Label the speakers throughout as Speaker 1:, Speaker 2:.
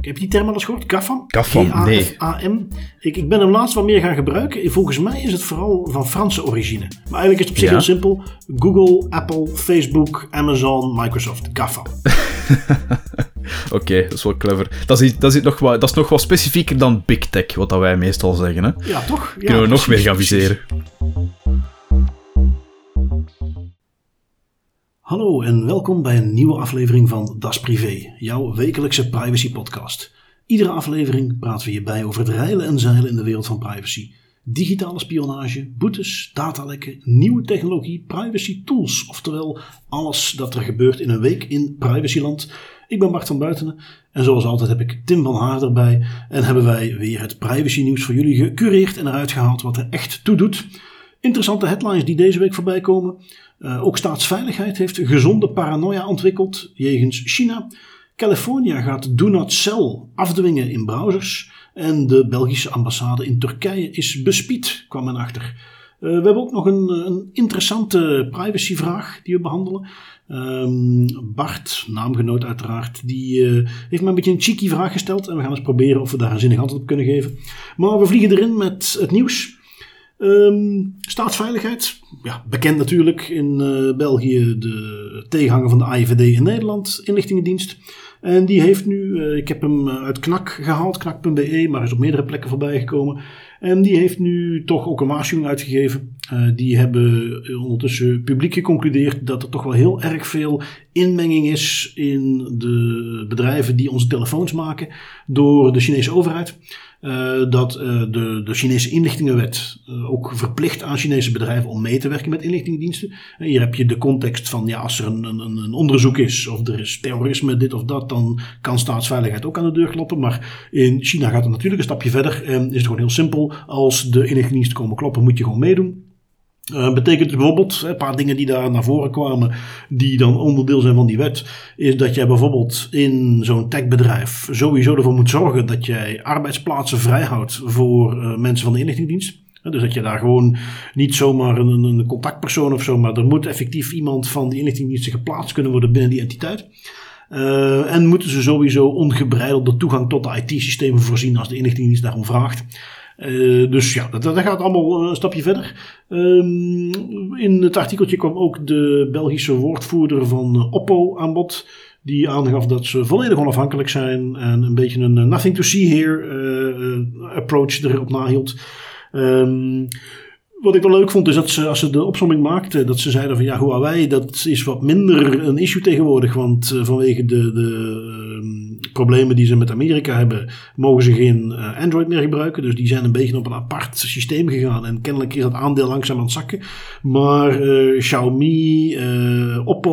Speaker 1: Heb je die term al eens gehoord? GAFAM?
Speaker 2: GAFAM, nee.
Speaker 1: G-A-F-A-M. Ik, ik ben hem laatst wat meer gaan gebruiken. Volgens mij is het vooral van Franse origine. Maar eigenlijk is het op zich
Speaker 2: Ja.
Speaker 1: heel simpel. Google, Apple, Facebook, Amazon, Microsoft. GAFAM.
Speaker 2: Oké, dat is wel clever. Dat is, dat, is nog wat, dat is nog wat specifieker dan Big Tech, wat dat wij meestal zeggen. Hè?
Speaker 1: Ja, toch? Ja,
Speaker 2: Kunnen we nog
Speaker 1: precies,
Speaker 2: meer gaan
Speaker 1: precies. Hallo en welkom bij een nieuwe aflevering van Das Privé, jouw wekelijkse privacy podcast. Iedere aflevering praten we hierbij over het reilen en zeilen in de wereld van privacy. Digitale spionage, boetes, datalekken, nieuwe technologie, privacy tools. Oftewel alles dat er gebeurt in een week in privacyland. Ik ben Bart van Buitenen en zoals altijd heb ik Tim van Haar erbij. En hebben wij weer het privacy nieuws voor jullie gecureerd en eruit gehaald wat er echt toe doet. Interessante headlines die deze week voorbij komen. Eh, ook staatsveiligheid heeft gezonde paranoia ontwikkeld jegens China. California gaat Do Not Sell afdwingen in browsers. En de Belgische ambassade in Turkije is bespied, kwam men achter. Eh, we hebben ook nog een, een interessante privacyvraag die we behandelen. Ehm, Bart, naamgenoot uiteraard, die eh, heeft me een beetje een cheeky vraag gesteld. En we gaan eens proberen of we daar een zinnig antwoord op kunnen geven. Maar we vliegen erin met het nieuws. Ehm, staatsveiligheid, ja, bekend natuurlijk in eh, België de tegenhanger van de AIVD in Nederland, inlichtingendienst. En die heeft nu, eh, ik heb hem eh, uit KNAK gehaald, knak.be, maar is op meerdere plekken voorbij gekomen. En die heeft nu toch ook een waarschuwing uitgegeven. Die hebben ondertussen publiek geconcludeerd dat er toch wel heel erg veel inmenging is in de bedrijven die onze telefoons maken door de Chinese overheid. Eh, dat eh, de, de Chinese inlichtingenwet eh, ook verplicht aan Chinese bedrijven om mee te werken met inlichtingendiensten. En hier heb je de context van ja, als er een, een, een onderzoek is of er is terrorisme, dit of dat, dan kan staatsveiligheid ook aan de deur kloppen. Maar in China gaat het natuurlijk een stapje verder en is het gewoon heel simpel. Als de inlichtingendiensten komen kloppen, moet je gewoon meedoen. Uh, betekent bijvoorbeeld, een paar dingen die daar naar voren kwamen, die dan onderdeel zijn van die wet, is dat jij bijvoorbeeld in zo'n techbedrijf sowieso ervoor moet zorgen dat jij arbeidsplaatsen vrijhoudt voor uh, mensen van de inlichtingendienst. Dus dat je daar gewoon niet zomaar een, een contactpersoon of zo, maar er moet effectief iemand van die inlichtingendiensten geplaatst kunnen worden binnen die entiteit. En moeten ze sowieso ongebreidelde toegang tot de IT-systemen voorzien als de inlichtingendienst daarom vraagt. Uh, dus ja, dat, dat, gaat allemaal een stapje verder. Um, in het artikeltje kwam ook de Belgische woordvoerder van Oppo aan bod. Die aangaf dat ze volledig onafhankelijk zijn en een beetje een nothing to see here approach erop nahield. Um, wat ik wel leuk vond is dat ze, als ze de opzomming maakten, dat ze zeiden van ja, Huawei, dat is wat minder een issue tegenwoordig. Want vanwege de, de problemen die ze met Amerika hebben, mogen ze geen uh, Android meer gebruiken. Dus die zijn een beetje op een apart systeem gegaan. En kennelijk is dat aandeel langzaam aan het zakken. Maar uh, Xiaomi, uh, Oppo,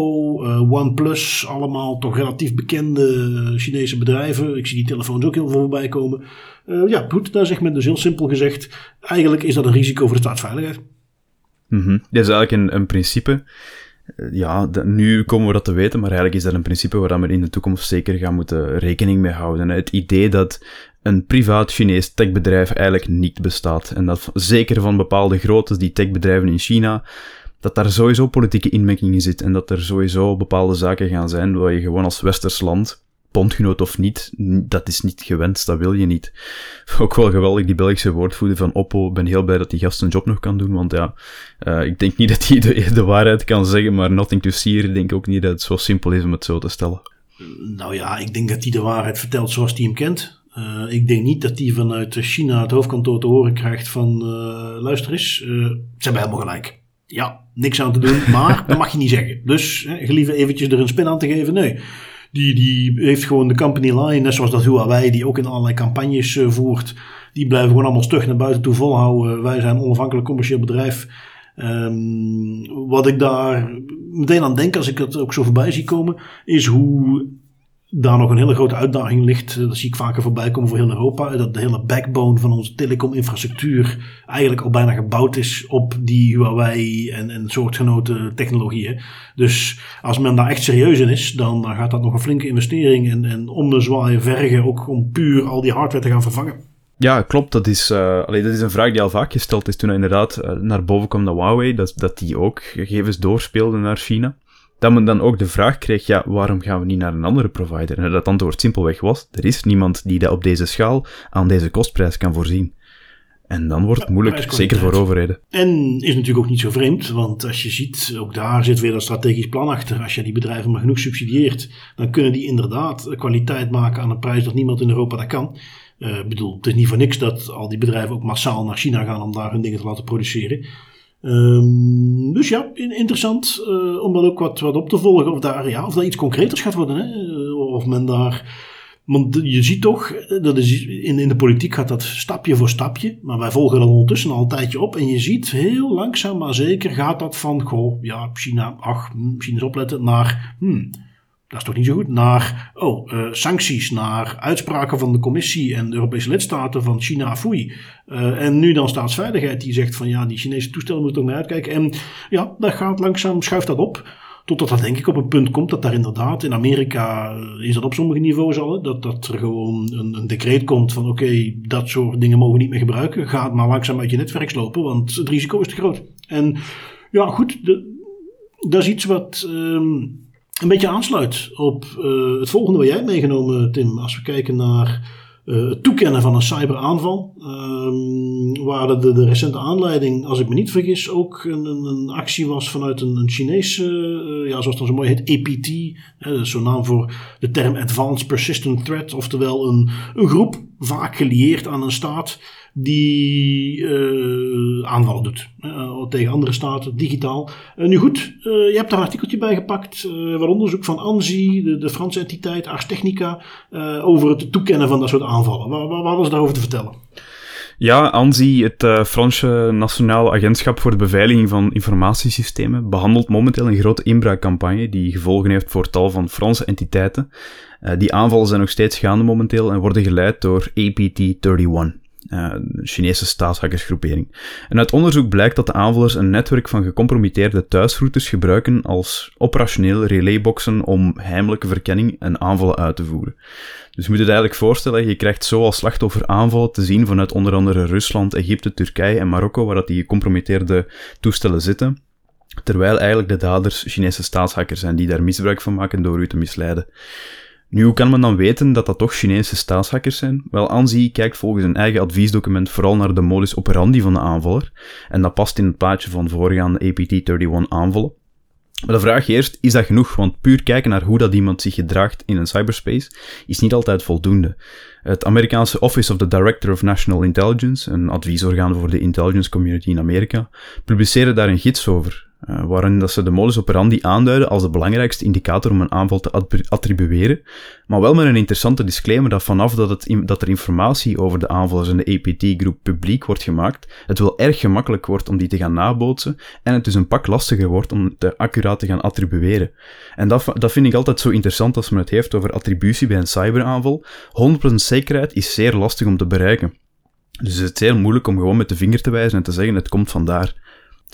Speaker 1: OnePlus, allemaal toch relatief bekende Chinese bedrijven. Ik zie die telefoons ook heel veel voorbij komen. Ja, goed, daar zegt men dus heel simpel gezegd. Eigenlijk is dat een risico voor de staatsveiligheid.
Speaker 2: Mm. Dat is eigenlijk een, een principe. Uh, ja, nu komen we dat te weten, maar eigenlijk is dat een principe waar we in de toekomst zeker gaan moeten rekening mee houden. Het idee dat een privaat Chinees techbedrijf eigenlijk niet bestaat. En dat zeker van bepaalde groottes, die techbedrijven in China, dat daar sowieso politieke inmenging in zit. En dat er sowieso bepaalde zaken gaan zijn waar je gewoon als westers land bondgenoot of niet, dat is niet gewenst, dat wil je niet. Ook wel geweldig, die Belgische woordvoerder van Oppo, ik ben heel blij dat die gast zijn job nog kan doen, want ja, uh, ik denk niet dat hij de, waarheid kan zeggen, maar nothing to see, ik denk ook niet dat het zo simpel is om het zo te stellen.
Speaker 1: Nou ja, ik denk dat hij de waarheid vertelt zoals hij hem kent. Uh, ik denk niet dat hij vanuit China het hoofdkantoor te horen krijgt van, uh, luister eens, ze hebben helemaal gelijk. Ja, niks aan te doen, maar dat mag je niet zeggen. Dus gelieve eventjes er een spin aan te geven, nee. Die, die heeft gewoon de company line, net zoals dat Huawei, die ook in allerlei campagnes uh, voert. Die blijven gewoon allemaal stug naar buiten toe volhouden. Wij zijn een onafhankelijk commercieel bedrijf. Um, wat ik daar meteen aan denk als ik dat ook zo voorbij zie komen, is hoe daar nog een hele grote uitdaging ligt. Dat zie ik vaker voorbij komen voor heel Europa. Dat de hele backbone van onze telecominfrastructuur eigenlijk al bijna gebouwd is op die Huawei en, en soortgenoten technologieën. Dus als men daar echt serieus in is, dan, gaat dat nog een flinke investering en, en ommezwaaien vergen ook om puur al die hardware te gaan vervangen.
Speaker 2: Ja, klopt. Dat is, uh, dat is een vraag die al vaak gesteld is toen inderdaad uh, naar boven kwam dat Huawei, dat, dat die ook gegevens doorspeelde naar China. Dat men dan ook de vraag kreeg, ja, waarom gaan we niet naar een andere provider? En dat antwoord simpelweg was, er is niemand die dat op deze schaal aan deze kostprijs kan voorzien. En dan wordt het moeilijk, zeker voor overheden.
Speaker 1: En is natuurlijk ook niet zo vreemd, want als je ziet, ook daar zit weer dat strategisch plan achter. Als je die bedrijven maar genoeg subsidieert, dan kunnen die inderdaad kwaliteit maken aan een prijs dat niemand in Europa dat kan. Uh, ik bedoel, het is niet voor niks dat al die bedrijven ook massaal naar China gaan om daar hun dingen te laten produceren. Um, dus ja, interessant uh, om dat ook wat, wat op te volgen. Of daar, ja, of dat iets concreters gaat worden. Hè? Eh, of men daar. Want je ziet toch, dat is, in, in de politiek gaat dat stapje voor stapje. Maar wij volgen dat ondertussen al een tijdje op. En je ziet heel langzaam maar zeker gaat dat van, goh, ja, China, ach, hm, China eens opletten, naar, hmm, dat is toch niet zo goed, naar oh, uh, sancties, naar uitspraken van de commissie en de Europese lidstaten van China, foei. Uh, en nu dan staatsveiligheid die zegt van ja, die Chinese toestellen moeten ook mee uitkijken. En ja, dat gaat langzaam, schuift dat op. Totdat dat denk ik op een punt komt dat daar inderdaad, in Amerika is dat op sommige niveaus al, dat, dat er gewoon een, een decreet komt van oké, dat soort dingen mogen we niet meer gebruiken. Ga het maar langzaam uit je netwerk slopen, want het risico is te groot. En ja, goed, dat is iets wat... Um, een beetje aansluit op uh, het volgende wat jij hebt meegenomen, Tim. Als we kijken naar uh, het toekennen van een cyberaanval. Um, waar de, de, recente aanleiding, als ik me niet vergis, ook een, een, actie was vanuit een, een Chinese, uh, ja, zoals dat zo mooi heet, APT. is zo'n naam voor de term Advanced Persistent Threat. Oftewel een, een groep, vaak gelieerd aan een staat die uh, aanvallen doet uh, tegen andere staten, digitaal. Uh, nu goed, je hebt daar een artikeltje bij gepakt van onderzoek van ANSI, de, de Franse entiteit, Ars Technica, over het toekennen van dat soort aanvallen. Wat, wat, was daarover te vertellen?
Speaker 2: Ja, ANSI, het Franse Nationaal Agentschap voor de Beveiliging van Informatiesystemen, behandelt momenteel een grote inbraakcampagne die gevolgen heeft voor tal van Franse entiteiten. die aanvallen zijn nog steeds gaande momenteel en worden geleid door APT-31 uh, Chinese staatshackersgroepering. En uit onderzoek blijkt dat de aanvallers een netwerk van gecompromitteerde thuisroutes gebruiken als operationeel relayboxen om heimelijke verkenning en aanvallen uit te voeren. Dus je moet het eigenlijk voorstellen, je krijgt zo als slachtoffer aanvallen te zien vanuit onder andere Rusland, Egypte, Turkije en Marokko, waar dat die gecompromitteerde toestellen zitten. Terwijl eigenlijk de daders Chinese staatshackers zijn die daar misbruik van maken door u te misleiden. Nu, hoe kan men dan weten dat dat toch Chinese staatshackers zijn? Wel, ANSI kijkt volgens een eigen adviesdocument vooral naar de modus operandi van de aanvaller. En dat past in het plaatje van voorgaande APT-31 aanvallen. Maar de vraag eerst, is dat genoeg? Want puur kijken naar hoe dat iemand zich gedraagt in een cyberspace is niet altijd voldoende. Het Amerikaanse Office of the Director of National Intelligence, een adviesorgaan voor de intelligence community in Amerika, publiceerde daar een gids over. Uh, waarin dat ze de modus operandi aanduiden als de belangrijkste indicator om een aanval te attribueren, maar wel met een interessante disclaimer dat vanaf dat, het, dat er informatie over de aanvallers en de APT-groep publiek wordt gemaakt, het wel erg gemakkelijk wordt om die te gaan nabootsen en het dus een pak lastiger wordt om het accuraat te gaan attribueren. En dat, dat vind ik altijd zo interessant als men het heeft over attributie bij een cyberaanval. 100% zekerheid is zeer lastig om te bereiken. Dus het is heel moeilijk om gewoon met de vinger te wijzen en te zeggen het komt vandaar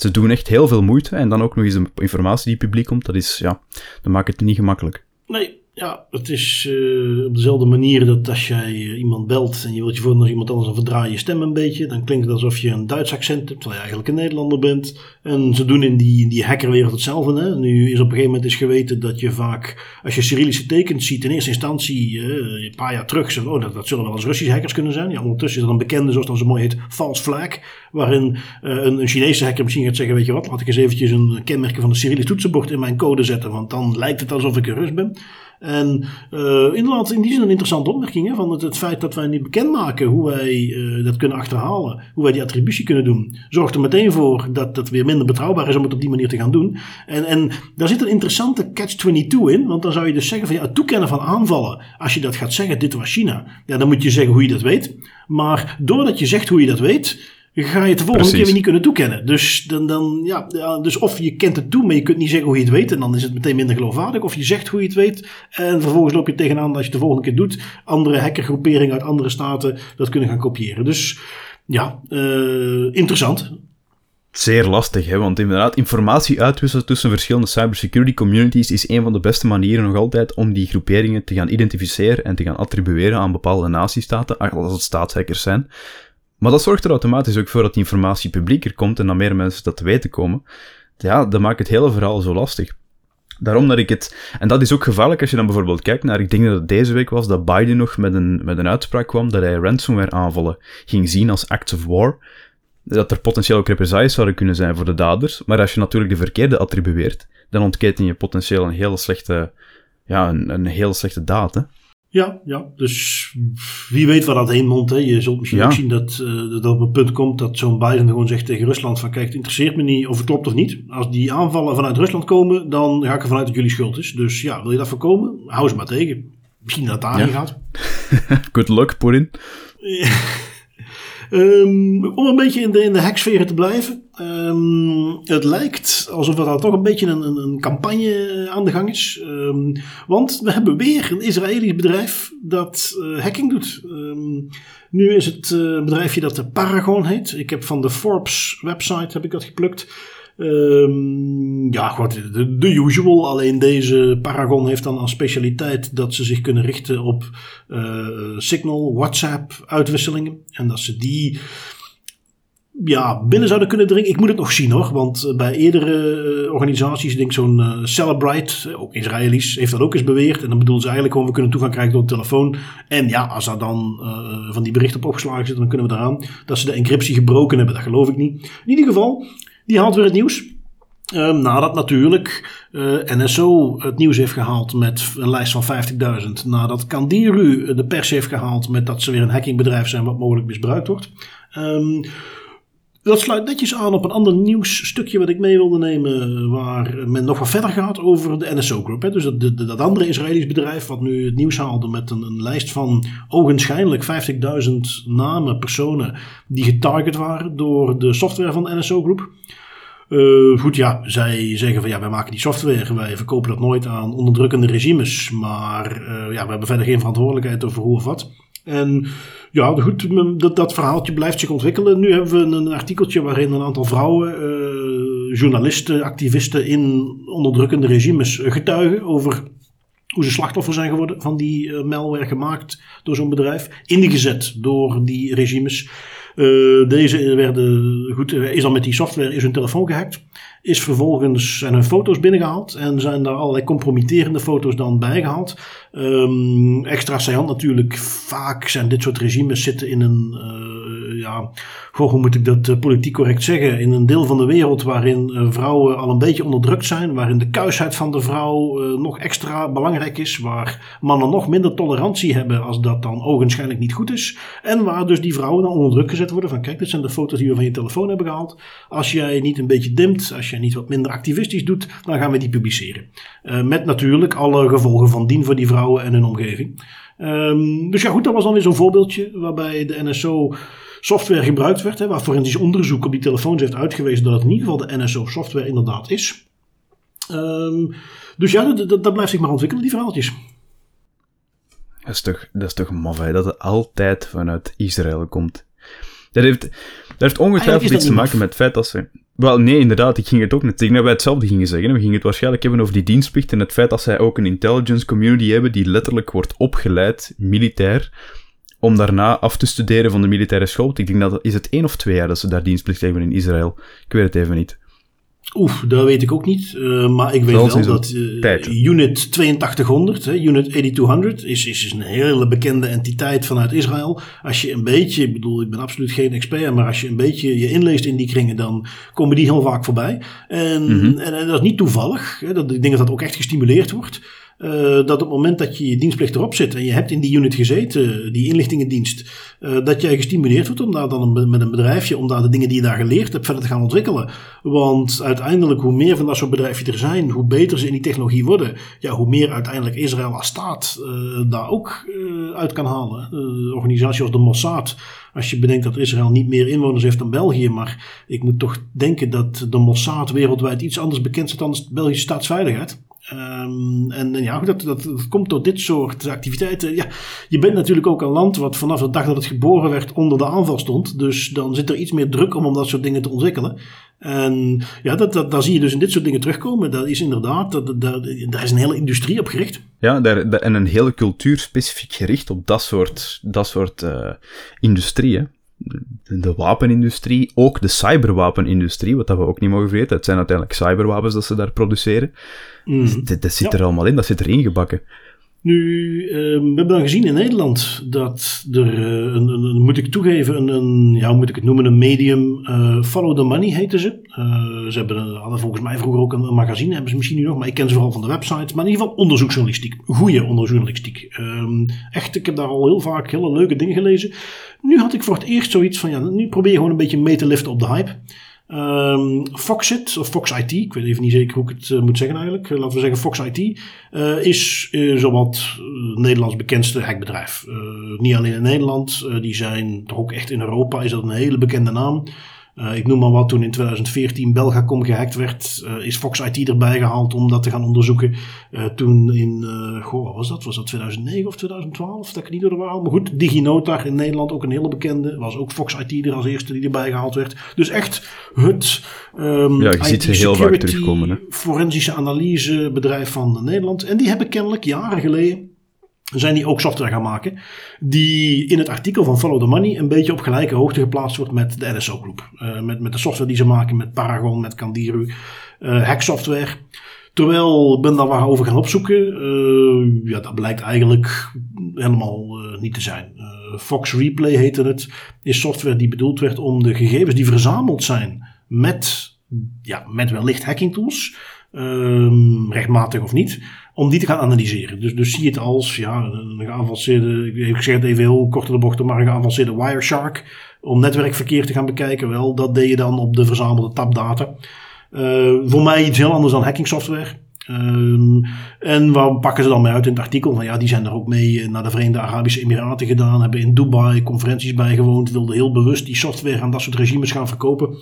Speaker 2: ze doen echt heel veel moeite. En dan ook nog eens de informatie die publiek komt, dat is, ja, dat maakt het niet gemakkelijk.
Speaker 1: Nee, ja, het is uh, op dezelfde manier dat als jij uh, iemand belt en je wilt je voor als iemand anders, dan verdraai je stem een beetje. Dan klinkt het alsof je een Duits accent hebt, terwijl je eigenlijk een Nederlander bent. En ze doen in die, die hackerwereld hetzelfde. Hè? Nu is op een gegeven moment is geweten dat je vaak, als je Cyrillische tekens ziet, in eerste instantie, uh, een paar jaar terug, zo, oh, dat, dat zullen wel eens Russische hackers kunnen zijn. Ja, ondertussen is er een bekende, zoals dat zo mooi heet, false flag. Waarin een, Chinese hacker misschien gaat zeggen, weet je wat, laat ik eens eventjes een kenmerk van een Cyrillisch toetsenbord in mijn code zetten, want dan lijkt het alsof ik een Rus ben. En uh, inderdaad, in die zin een interessante opmerking. Hè, van het, feit dat wij niet bekendmaken hoe wij uh, dat kunnen achterhalen. Hoe wij die attributie kunnen doen. Zorgt er meteen voor dat het weer minder betrouwbaar is om het op die manier te gaan doen. En, en daar zit een interessante catch-22 in. Want dan zou je dus zeggen van ja, het toekennen van aanvallen. Als je dat gaat zeggen, dit was China. Ja, dan moet je zeggen hoe je dat weet. Maar doordat je zegt hoe je dat weet ga je het de volgende keer weer niet kunnen toekennen. Dus, dan, dan, ja, dus of je kent het toe, maar je kunt niet zeggen hoe je het weet. En dan is het meteen minder geloofwaardig. Of je zegt hoe je het weet. En vervolgens loop je tegenaan dat als je het de volgende keer doet. Andere hackergroeperingen uit andere staten dat kunnen gaan kopiëren. Dus ja, uh, interessant.
Speaker 2: Zeer lastig, hè? want inderdaad, informatie uitwisselen tussen verschillende cybersecurity communities is een van de beste manieren nog altijd om die groeperingen te gaan identificeren en te gaan attribueren aan bepaalde natiestaten, als het staatshackers zijn. Maar dat zorgt er automatisch ook voor dat die informatie publieker komt en dat meer mensen dat te weten komen. Ja, dat maakt het hele verhaal zo lastig. Daarom dat ik het... En dat is ook gevaarlijk als je dan bijvoorbeeld kijkt naar... Ik denk dat het deze week was dat Biden nog met een, met een uitspraak kwam dat hij ransomware aanvallen ging zien als acts of war. Dat er potentieel ook represailles zouden kunnen zijn voor de daders. Maar als je natuurlijk de verkeerde attribueert, dan ontketen je potentieel een hele slechte... Ja, een, een hele slechte daad, hè.
Speaker 1: Ja, ja, dus wie weet waar dat heen mondt. Hè. Je zult misschien
Speaker 2: Ja.
Speaker 1: ook zien dat, eh, dat op het punt komt dat zo'n Biden gewoon zegt tegen Rusland van kijk, het interesseert me niet of het klopt of niet. Als die aanvallen vanuit Rusland komen, dan ga ik ervan uit dat jullie schuld is. Dus ja, wil je dat voorkomen? Hou ze maar tegen. Misschien dat het daarin
Speaker 2: Ja.
Speaker 1: gaat.
Speaker 2: Good luck, Poetin.
Speaker 1: Ehm, om een beetje in de, in de te blijven. Ehm, het lijkt alsof er daar toch een beetje een, een, campagne aan de gang is. Ehm, want we hebben weer een Israëlisch bedrijf dat eh, hacking doet. Nu is het eh, een bedrijfje dat de Paragon heet. Ik heb van de Forbes website heb ik dat geplukt. Ehm, ja, goed, de, usual. Alleen deze Paragon heeft dan als specialiteit dat ze zich kunnen richten op eh, Signal, WhatsApp uitwisselingen. En dat ze die ja, binnen zouden kunnen dringen. Ik moet het nog zien hoor. Want eh, bij eerdere eh, organisaties, denk zo'n Celebrite, ook Israëli's, heeft dat ook eens beweerd. En dan bedoelen ze eigenlijk gewoon, we kunnen toegang krijgen door de telefoon. En ja, als daar dan van die berichten op opgeslagen zitten, dan kunnen we eraan. Dat ze de encryptie gebroken hebben, dat geloof ik niet. In ieder geval, die haalt weer het nieuws. Ehm, nadat natuurlijk eh, NSO het nieuws heeft gehaald met een lijst van 50.000. Nadat Kandiru de pers heeft gehaald met dat ze weer een hackingbedrijf zijn wat mogelijk misbruikt wordt. Ehm, dat sluit netjes aan op een ander nieuwsstukje wat ik mee wilde nemen. Waar men nog wat verder gaat over de NSO Group. Hè. Dus dat, dat, andere Israëlisch bedrijf wat nu het nieuws haalde met een, een lijst van ogenschijnlijk 50.000 namen, personen die getarget waren door de software van de NSO Group. Eh, goed, ja, zij zeggen van ja, wij maken die software, wij verkopen dat nooit aan onderdrukkende regimes, maar eh, ja, we hebben verder geen verantwoordelijkheid over hoe of wat. En ja, goed, dat, dat verhaaltje blijft zich ontwikkelen. Nu hebben we een, artikeltje waarin een aantal vrouwen, eh, journalisten, activisten in onderdrukkende regimes getuigen over hoe ze slachtoffer zijn geworden van die malware gemaakt door zo'n bedrijf, ingezet door die regimes. Eh, deze werden, goed, eh, is dan met die software is hun telefoon gehackt. Is vervolgens zijn hun foto's binnengehaald en zijn daar allerlei compromitterende foto's dan bijgehaald. Ehm extra saillant natuurlijk, vaak zijn dit soort regimes zitten in een, eh, ja, goh, hoe moet ik dat eh, politiek correct zeggen, in een deel van de wereld waarin eh, vrouwen al een beetje onderdrukt zijn, waarin de kuisheid van de vrouw eh, nog extra belangrijk is, waar mannen nog minder tolerantie hebben als dat dan ogenschijnlijk niet goed is, en waar dus die vrouwen dan onder druk gezet worden van kijk, dit zijn de foto's die we van je telefoon hebben gehaald. Als jij niet een beetje dimt, als jij niet wat minder activistisch doet, dan gaan we die publiceren. Met natuurlijk alle gevolgen van dien voor die vrouwen en hun omgeving. Ehm, dus ja, goed, dat was dan weer zo'n voorbeeldje waarbij de NSO software gebruikt werd, hè, waar forensisch onderzoek op die telefoons heeft uitgewezen dat het in ieder geval de NSO software inderdaad is. Ehm, dus ja, dat, dat, dat blijft zich maar ontwikkelen, die verhaaltjes.
Speaker 2: Dat is toch, dat is toch maf, hè, dat het altijd vanuit Israël komt. Dat heeft, dat heeft ongetwijfeld
Speaker 1: dat
Speaker 2: iets te maken
Speaker 1: maf.
Speaker 2: met het feit dat ze... Wel, nee, inderdaad, ik ging het ook net zeggen dat wij hetzelfde gingen zeggen. We gingen het waarschijnlijk hebben over die dienstplicht en het feit dat zij ook een intelligence community hebben die letterlijk wordt opgeleid, militair, om daarna af te studeren van de militaire school. Ik denk dat, is het één of twee jaar dat ze daar dienstplicht hebben in Israël? Ik weet het even niet.
Speaker 1: Oef, dat weet ik ook niet. eh, maar ik weet
Speaker 2: Wel,
Speaker 1: dat eh. Unit 8200, hè, Unit 8200, is, is, is een hele bekende entiteit vanuit Israël. Als je een beetje, ik bedoel, ik ben absoluut geen expert, maar als je een beetje je inleest in die kringen, dan komen die heel vaak voorbij. En,
Speaker 2: Mhm.
Speaker 1: en, en dat is niet toevallig. Hè, dat, ik denk dat dat ook echt gestimuleerd wordt. Eh, dat op het moment dat je je dienstplicht erop zit en je hebt in die unit gezeten, die inlichtingendienst, eh, dat jij gestimuleerd wordt om daar dan een, met een bedrijfje, om daar de dingen die je daar geleerd hebt verder te gaan ontwikkelen. Want uiteindelijk, hoe meer van dat soort bedrijven er zijn, hoe beter ze in die technologie worden, ja, hoe meer uiteindelijk Israël als staat eh, daar ook eh, uit kan halen. Eh, organisatie als de Mossad, als je bedenkt dat Israël niet meer inwoners heeft dan België, maar ik moet toch denken dat de Mossad wereldwijd iets anders bekend staat dan de Belgische staatsveiligheid. Ehm, en, en ja, dat, dat, komt door dit soort activiteiten. Ja, je bent natuurlijk ook een land wat vanaf de dag dat het geboren werd onder de aanval stond. Dus dan zit er iets meer druk om om dat soort dingen te ontwikkelen. En ja, dat, dat, daar zie je dus in dit soort dingen terugkomen. Dat is inderdaad, dat, daar is een hele industrie op gericht.
Speaker 2: Ja, daar, en een hele cultuur specifiek gericht op dat soort, dat soort eh, industrie. De, wapenindustrie, ook de cyberwapenindustrie, wat dat we ook niet mogen vergeten. Het zijn uiteindelijk cyberwapens dat ze daar produceren. Mm. Dat, dat, zit er allemaal in, dat zit erin gebakken.
Speaker 1: Nu, uh, we hebben dan gezien in Nederland dat er, uh, een, een, moet ik toegeven, een, een, ja, hoe moet ik het noemen, een medium, uh, Follow the Money heette ze. Uh, ze hebben, hadden volgens mij vroeger ook een, magazine, hebben ze misschien nu nog, maar ik ken ze vooral van de websites. Maar in ieder geval onderzoeksjournalistiek, goede onderzoeksjournalistiek. Ehm, echt, ik heb daar al heel vaak hele leuke dingen gelezen. Nu had ik voor het eerst zoiets van, ja, nu probeer je gewoon een beetje mee te liften op de hype. Um, Foxit, of Fox IT, ik weet even niet zeker hoe ik het uh, moet zeggen eigenlijk. Uh, laten we zeggen Fox IT, uh, is zowat Nederlands bekendste hackbedrijf. niet alleen in Nederland, die zijn toch ook echt in Europa, is dat een hele bekende naam. Uh, ik noem maar wat, toen in 2014 Belgacom gehackt werd, uh, is Fox IT erbij gehaald om dat te gaan onderzoeken. Uh, toen in, goh, wat was dat? Was dat 2009 of 2012? Dat ik niet door de waar. Maar goed, DigiNota in Nederland ook een hele bekende. Was ook Fox IT er als eerste die erbij gehaald werd. Dus echt het
Speaker 2: um, ja, je ziet ze heel vaak terugkomen. Hè?
Speaker 1: forensische analysebedrijf van Nederland. En die hebben kennelijk jaren geleden zijn die ook software gaan maken. Die in het artikel van Follow the Money een beetje op gelijke hoogte geplaatst wordt met de NSO groep. Uh, met, met de software die ze maken met Paragon, met Candiru, uh, hacksoftware. Terwijl ik ben daar wat over gaan opzoeken. Uh, ja, dat blijkt eigenlijk helemaal niet te zijn. Fox Replay heette het. Is software die bedoeld werd om de gegevens die verzameld zijn met, ja, met wellicht hacking tools. Ehm, rechtmatig of niet om die te gaan analyseren. Dus, dus zie het als ja, een geavanceerde, ik zeg het even heel kort bocht, maar een geavanceerde Wireshark. Om netwerkverkeer te gaan bekijken. Wel, dat deed je dan op de verzamelde tabdata. Uh, voor mij iets heel anders dan hacking software. Um, en waar pakken ze dan mee uit in het artikel? Van ja, die zijn er ook mee naar de Verenigde Arabische Emiraten gedaan, hebben in Dubai conferenties bijgewoond, wilden heel bewust die software aan dat soort regimes gaan verkopen.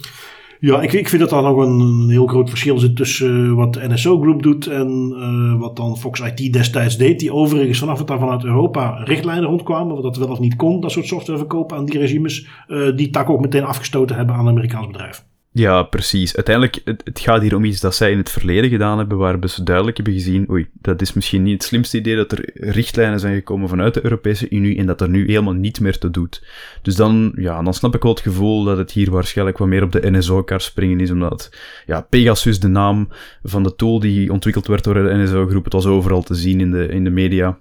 Speaker 1: Ja, ik, ik vind dat er nog een, heel groot verschil zit tussen uh, wat de NSO Group doet en uh, wat dan Fox IT destijds deed. Die overigens vanaf het daar vanuit Europa richtlijnen rondkwamen, wat dat wel of niet kon, dat soort software verkopen aan die regimes, uh, die tak ook meteen afgestoten hebben aan een Amerikaans bedrijf.
Speaker 2: Ja, precies. Uiteindelijk, het, het, gaat hier om iets dat zij in het verleden gedaan hebben, waar ze duidelijk hebben gezien, oei, dat is misschien niet het slimste idee dat er richtlijnen zijn gekomen vanuit de Europese Unie en dat er nu helemaal niet meer te doet. Dus dan, ja, dan snap ik wel het gevoel dat het hier waarschijnlijk wat meer op de NSO-kar springen is, omdat, ja, Pegasus, de naam van de tool die ontwikkeld werd door de NSO-groep, het was overal te zien in de, in de media.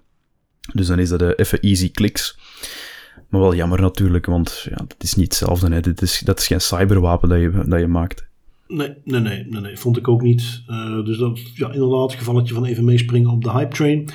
Speaker 2: Dus dan is dat even easy clicks. Maar wel jammer natuurlijk, want ja, dat is niet hetzelfde. Hè. Dit is, dat is geen cyberwapen dat je, dat je maakt.
Speaker 1: Nee, nee, nee, nee, nee, vond ik ook niet. Uh, dus dat ja, inderdaad, gevalletje van even meespringen op de hype train.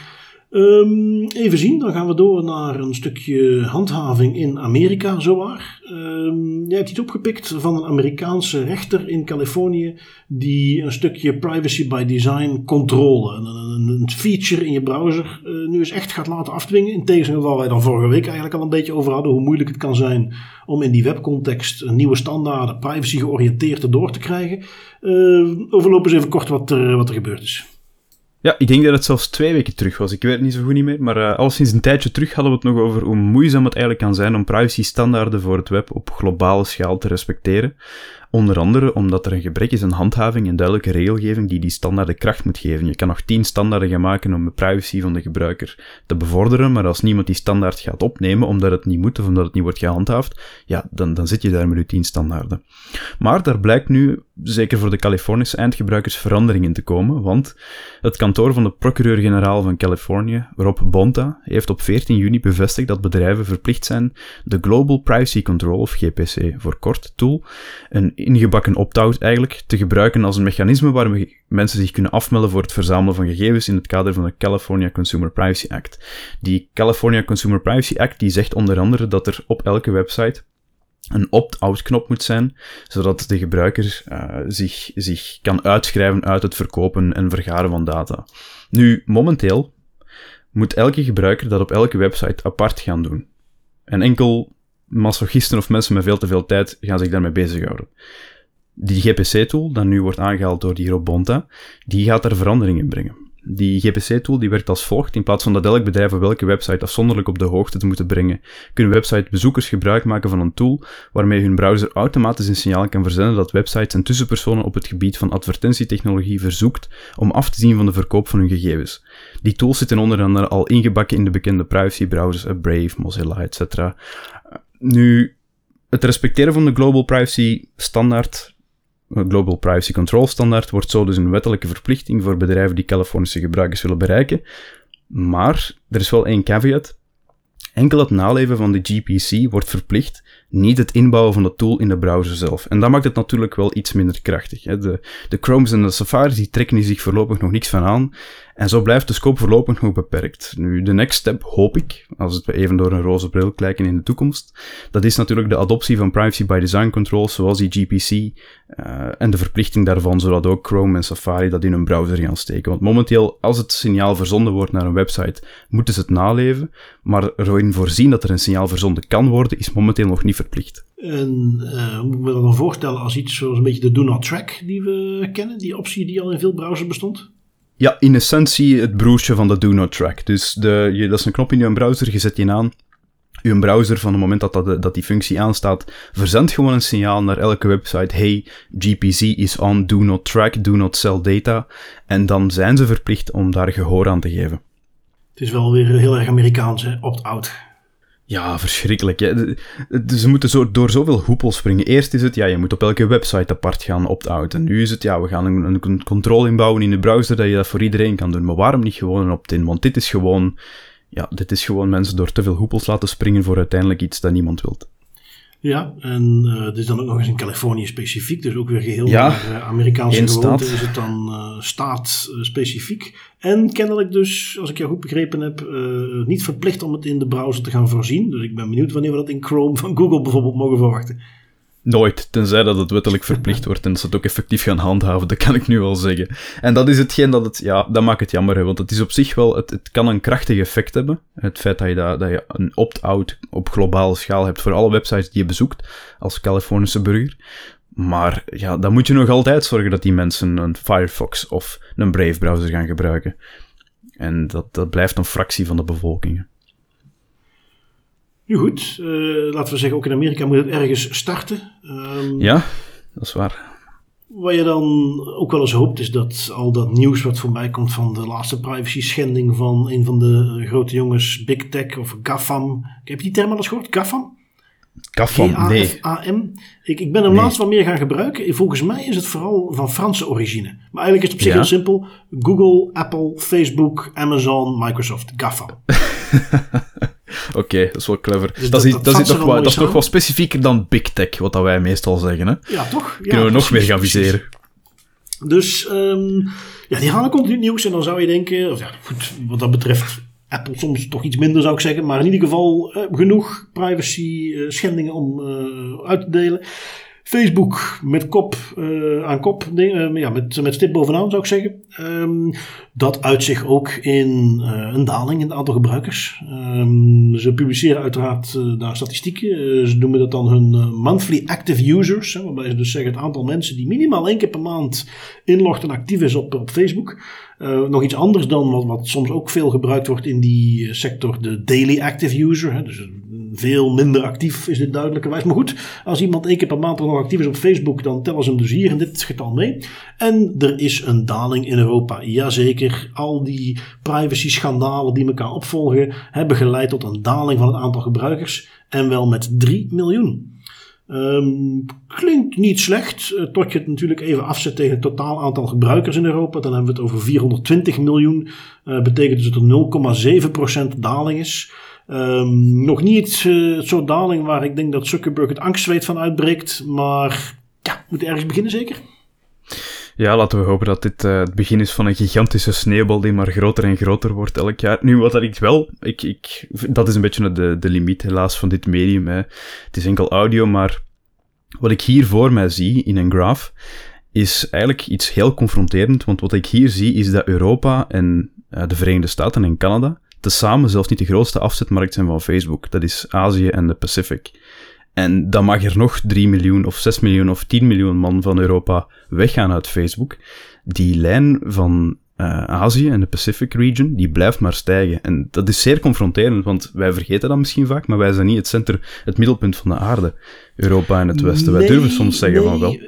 Speaker 1: Um, even zien, dan gaan we door naar een stukje handhaving in Amerika, zowaar. Um, jij hebt iets opgepikt van een Amerikaanse rechter in Californië die een stukje privacy by design controle, een, een, feature in je browser, uh, nu eens echt gaat laten afdwingen. In tegenstelling waar wij dan vorige week eigenlijk al een beetje over hadden, hoe moeilijk het kan zijn om in die webcontext nieuwe standaarden, privacy georiënteerd erdoor te krijgen. Uh, overlopen eens even kort wat er, wat er gebeurd is.
Speaker 2: Ja, ik denk dat het zelfs twee weken terug was. Ik weet het niet zo goed niet meer. Maar uh, al sinds een tijdje terug hadden we het nog over hoe moeizaam het eigenlijk kan zijn om privacy-standaarden voor het web op globale schaal te respecteren. Onder andere omdat er een gebrek is aan handhaving en duidelijke regelgeving die die standaarden kracht moet geven. Je kan nog tien standaarden gaan maken om de privacy van de gebruiker te bevorderen, maar als niemand die standaard gaat opnemen omdat het niet moet of omdat het niet wordt gehandhaafd, ja, dan, dan zit je daar met je tien standaarden. Maar daar blijkt nu, zeker voor de Californische eindgebruikers, verandering in te komen, want het kantoor van de procureur-generaal van Californië, Rob Bonta, heeft op 14 juni bevestigd dat bedrijven verplicht zijn de Global Privacy Control, of GPC voor kort, tool, een ingebakken opt-out eigenlijk te gebruiken als een mechanisme waarmee mensen zich kunnen afmelden voor het verzamelen van gegevens in het kader van de California Consumer Privacy Act. Die California Consumer Privacy Act die zegt onder andere dat er op elke website een opt-out knop moet zijn, zodat de gebruiker uh, zich, zich kan uitschrijven uit het verkopen en vergaren van data. Nu, momenteel moet elke gebruiker dat op elke website apart gaan doen. En enkel masochisten of mensen met veel te veel tijd gaan zich daarmee bezighouden. Die GPC-tool, dat nu wordt aangehaald door die Robonta, die gaat daar verandering in brengen. Die GPC-tool die werkt als volgt. In plaats van dat elk bedrijf welke website afzonderlijk op de hoogte te moeten brengen, kunnen websitebezoekers gebruik maken van een tool waarmee hun browser automatisch een signaal kan verzenden dat websites en tussenpersonen op het gebied van advertentietechnologie verzoekt om af te zien van de verkoop van hun gegevens. Die tools zitten onder andere al ingebakken in de bekende privacy browsers Brave, Mozilla, etc. Nu, het respecteren van de Global Privacy Standaard, eh, Global Privacy Control Standaard, wordt zo dus een wettelijke verplichting voor bedrijven die Californische gebruikers willen bereiken. Maar er is wel één caveat. Enkel het naleven van de GPC wordt verplicht, niet het inbouwen van de tool in de browser zelf. En dat maakt het natuurlijk wel iets minder krachtig. Hè. De, de Chromes en de Safari's die trekken zich voorlopig nog niks van aan. En zo blijft de scope voorlopig nog beperkt. Nu, de next step, hoop ik, als het even door een roze bril kijken in de toekomst, dat is natuurlijk de adoptie van privacy by design controls, zoals die GPC, uh, en de verplichting daarvan, zodat ook Chrome en Safari dat in hun browser gaan steken. Want momenteel, als het signaal verzonden wordt naar een website, moeten ze het naleven, maar erin voorzien dat er een signaal verzonden kan worden, is momenteel nog niet verplicht.
Speaker 1: En uh, moet ik me dat dan voorstellen als iets zoals een beetje de do not track die we kennen, die optie die al in veel browsers bestond?
Speaker 2: Ja, in essentie het broertje van de Do Not Track. Dus de, je, dat is een knop in je browser, je zet die aan. Je browser, van het moment dat, dat, dat die functie aanstaat, verzendt gewoon een signaal naar elke website. Hey, GPC is on, do not track, do not sell data. En dan zijn ze verplicht om daar gehoor aan te geven.
Speaker 1: Het is wel weer heel erg Amerikaans, hè? Opt-out.
Speaker 2: Ja, verschrikkelijk. Hè. Ze moeten zo, door zoveel hoepels springen. Eerst is het, ja, je moet op elke website apart gaan opt-outen. Nu is het, ja, we gaan een, een controle inbouwen in de browser dat je dat voor iedereen kan doen. Maar waarom niet gewoon een opt-in? Want dit is gewoon, ja, dit is gewoon mensen door te veel hoepels laten springen voor uiteindelijk iets dat niemand wilt.
Speaker 1: Ja, en uh, dit is dan ook nog eens in Californië specifiek, dus ook weer geheel ja, naar uh, Amerikaanse gewoonte is het dan uh, staat specifiek. En kennelijk dus, als ik jou goed begrepen heb, niet verplicht om het in de browser te gaan voorzien. Dus ik ben benieuwd wanneer we dat in Chrome van Google bijvoorbeeld mogen verwachten.
Speaker 2: Nooit, tenzij dat het wettelijk verplicht wordt en ze het ook effectief gaan handhaven, dat kan ik nu wel zeggen. En dat is hetgeen dat het, ja, dat maakt het jammer, want het is op zich wel, het, het kan een krachtig effect hebben. Het feit dat je, dat, dat je een opt-out op globale schaal hebt voor alle websites die je bezoekt, als Californische burger. Maar ja, dan moet je nog altijd zorgen dat die mensen een Firefox of een Brave browser gaan gebruiken. En dat, dat blijft een fractie van de bevolking.
Speaker 1: Nu goed, uh, laten we zeggen, ook in Amerika moet het ergens starten. Um,
Speaker 2: ja, dat is waar.
Speaker 1: Wat je dan ook wel eens hoopt, is dat al dat nieuws wat voorbij komt van de laatste privacy schending van een van de grote jongens, Big Tech of GAFAM. Heb je die term al eens gehoord? GAFAM?
Speaker 2: GAFAM, nee.
Speaker 1: A-M. Ik, ik ben hem nee. laatst wat meer gaan gebruiken. Volgens mij is het vooral van Franse origine. Maar eigenlijk is het op zich ja? heel simpel. Google, Apple, Facebook, Amazon, Microsoft, GAFAM.
Speaker 2: Oké, okay, dat is wel clever. Dus dat, dat, is, dat, is, nog wel, dat is nog specifieker dan Big Tech, wat dat wij meestal zeggen. Hè?
Speaker 1: Ja, toch? Ja,
Speaker 2: Kunnen we nog meer gaan viseren.
Speaker 1: Dus um, ja, die halen continu nieuws. En dan zou je denken, of ja, goed, wat dat betreft Apple soms toch iets minder zou ik zeggen. Maar in ieder geval uh, genoeg privacy uh, schendingen om uh, uit te delen. Facebook met kop uh, aan kop, uh, ja, met, met stip bovenaan zou ik zeggen. Um, dat uit zich ook in uh, een daling in het aantal gebruikers. Um, ze publiceren uiteraard daar statistieken. ze noemen dat dan hun monthly active users. Hè, waarbij ze dus zeggen het aantal mensen die minimaal één keer per maand inlogt en actief is op, op Facebook. nog iets anders dan wat, wat soms ook veel gebruikt wordt in die sector, de daily active user. Hè, dus veel minder actief is dit duidelijkerwijs. Maar goed, als iemand één keer per maand nog actief is op Facebook, dan tellen ze hem dus hier in dit getal mee. En er is een daling in Europa. Jazeker, al die privacy schandalen die elkaar opvolgen, hebben geleid tot een daling van het aantal gebruikers. En wel met 3 miljoen. Um, klinkt niet slecht, uh, tot je het natuurlijk even afzet tegen het totaal aantal gebruikers in Europa. Dan hebben we het over 420 miljoen. Uh, betekent dus dat er 0,7% daling is. Um, nog niet uh, soort daling waar ik denk dat Zuckerberg het angstzweet van uitbreekt. Maar ja, moet ergens beginnen zeker?
Speaker 2: Ja, laten we hopen dat dit uh, het begin is van een gigantische sneeuwbal die maar groter en groter wordt elk jaar. Nu, wat dat ik wel, ik, ik, dat is een beetje de, de limiet helaas van dit medium. Hè. Het is enkel audio, maar wat ik hier voor mij zie in een graph, is eigenlijk iets heel confronterend. Want wat ik hier zie is dat Europa en uh, de Verenigde Staten en Canada tezamen zelfs niet de grootste afzetmarkt zijn van Facebook. Dat is Azië en de Pacific. En dan mag er nog 3 miljoen of 6 miljoen of 10 miljoen man van Europa weggaan uit Facebook. Die lijn van uh, Azië en de Pacific region, die blijft maar stijgen. En dat is zeer confronterend, want wij vergeten dat misschien vaak, maar wij zijn niet het, center, het middelpunt van de aarde. Europa en het Westen. wij durven soms zeggen
Speaker 1: nee,
Speaker 2: van wel.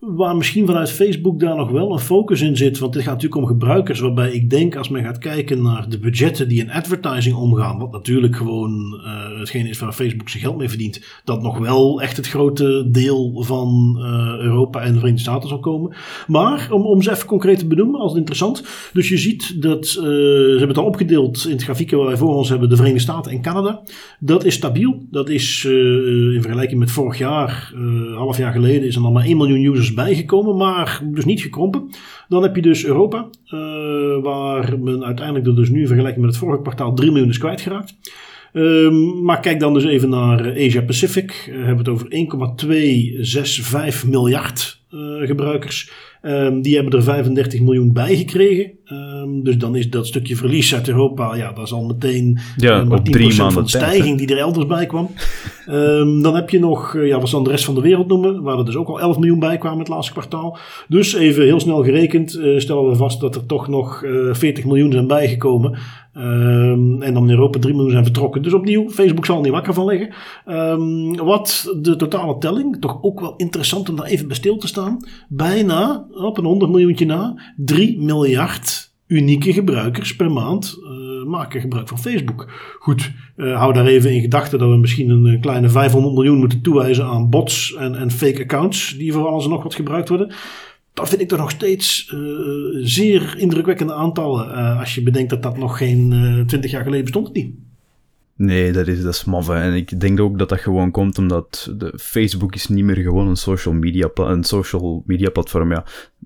Speaker 1: Waar misschien vanuit Facebook daar nog wel een focus in zit. Want het gaat natuurlijk om gebruikers. Waarbij ik denk als men gaat kijken naar de budgetten die in advertising omgaan. Wat natuurlijk gewoon uh, hetgeen is waar Facebook zijn geld mee verdient. Dat nog wel echt het grote deel van uh, Europa en de Verenigde Staten zal komen. Maar om, om ze even concreet te benoemen als interessant. Dus je ziet dat uh, ze hebben het al opgedeeld in het grafieken waar wij voor ons hebben. De Verenigde Staten en Canada. Dat is stabiel. Dat is in vergelijking met vorig jaar, half jaar geleden, is er nog maar 1 miljoen users bijgekomen, maar dus niet gekrompen. Dan heb je dus Europa, uh, waar men uiteindelijk dus nu in vergelijking met het vorige kwartaal 3 miljoen is kwijtgeraakt. Um, maar kijk dan dus even naar Asia Pacific. We hebben het over 1,265 miljard uh, gebruikers. Um, die hebben er 35 miljoen bij gekregen. Um, dus dan is dat stukje verlies uit Europa, ja, dat is al meteen
Speaker 2: ja, uh, op drie maanden
Speaker 1: van de stijging die er elders bij kwam. um, dan heb je nog, uh, ja, wat ze dan de rest van de wereld noemen, waar er dus ook al 11 miljoen bij kwamen het laatste kwartaal. Dus even heel snel gerekend, uh, stellen we vast dat er toch nog 40 miljoen zijn bijgekomen. Um, en dan in Europa 3 miljoen zijn vertrokken. Dus opnieuw, Facebook zal er niet wakker van liggen. Um, wat de totale telling, toch ook wel interessant om daar even bij stil te staan. Bijna, op een 100 miljoentje na, 3 miljard unieke gebruikers per maand uh, maken gebruik van Facebook. Goed, uh, hou daar even in gedachten dat we misschien een, een, kleine 500 miljoen moeten toewijzen aan bots en, en fake accounts die voor alles en nog wat gebruikt worden dat vind ik toch nog steeds uh, zeer indrukwekkende aantallen. Uh, als je bedenkt dat dat nog geen uh, 20 jaar geleden bestond niet.
Speaker 2: Nee, dat is, dat is. En ik denk ook dat dat gewoon komt omdat de Facebook is niet meer gewoon een social media, een social media platform. Ja.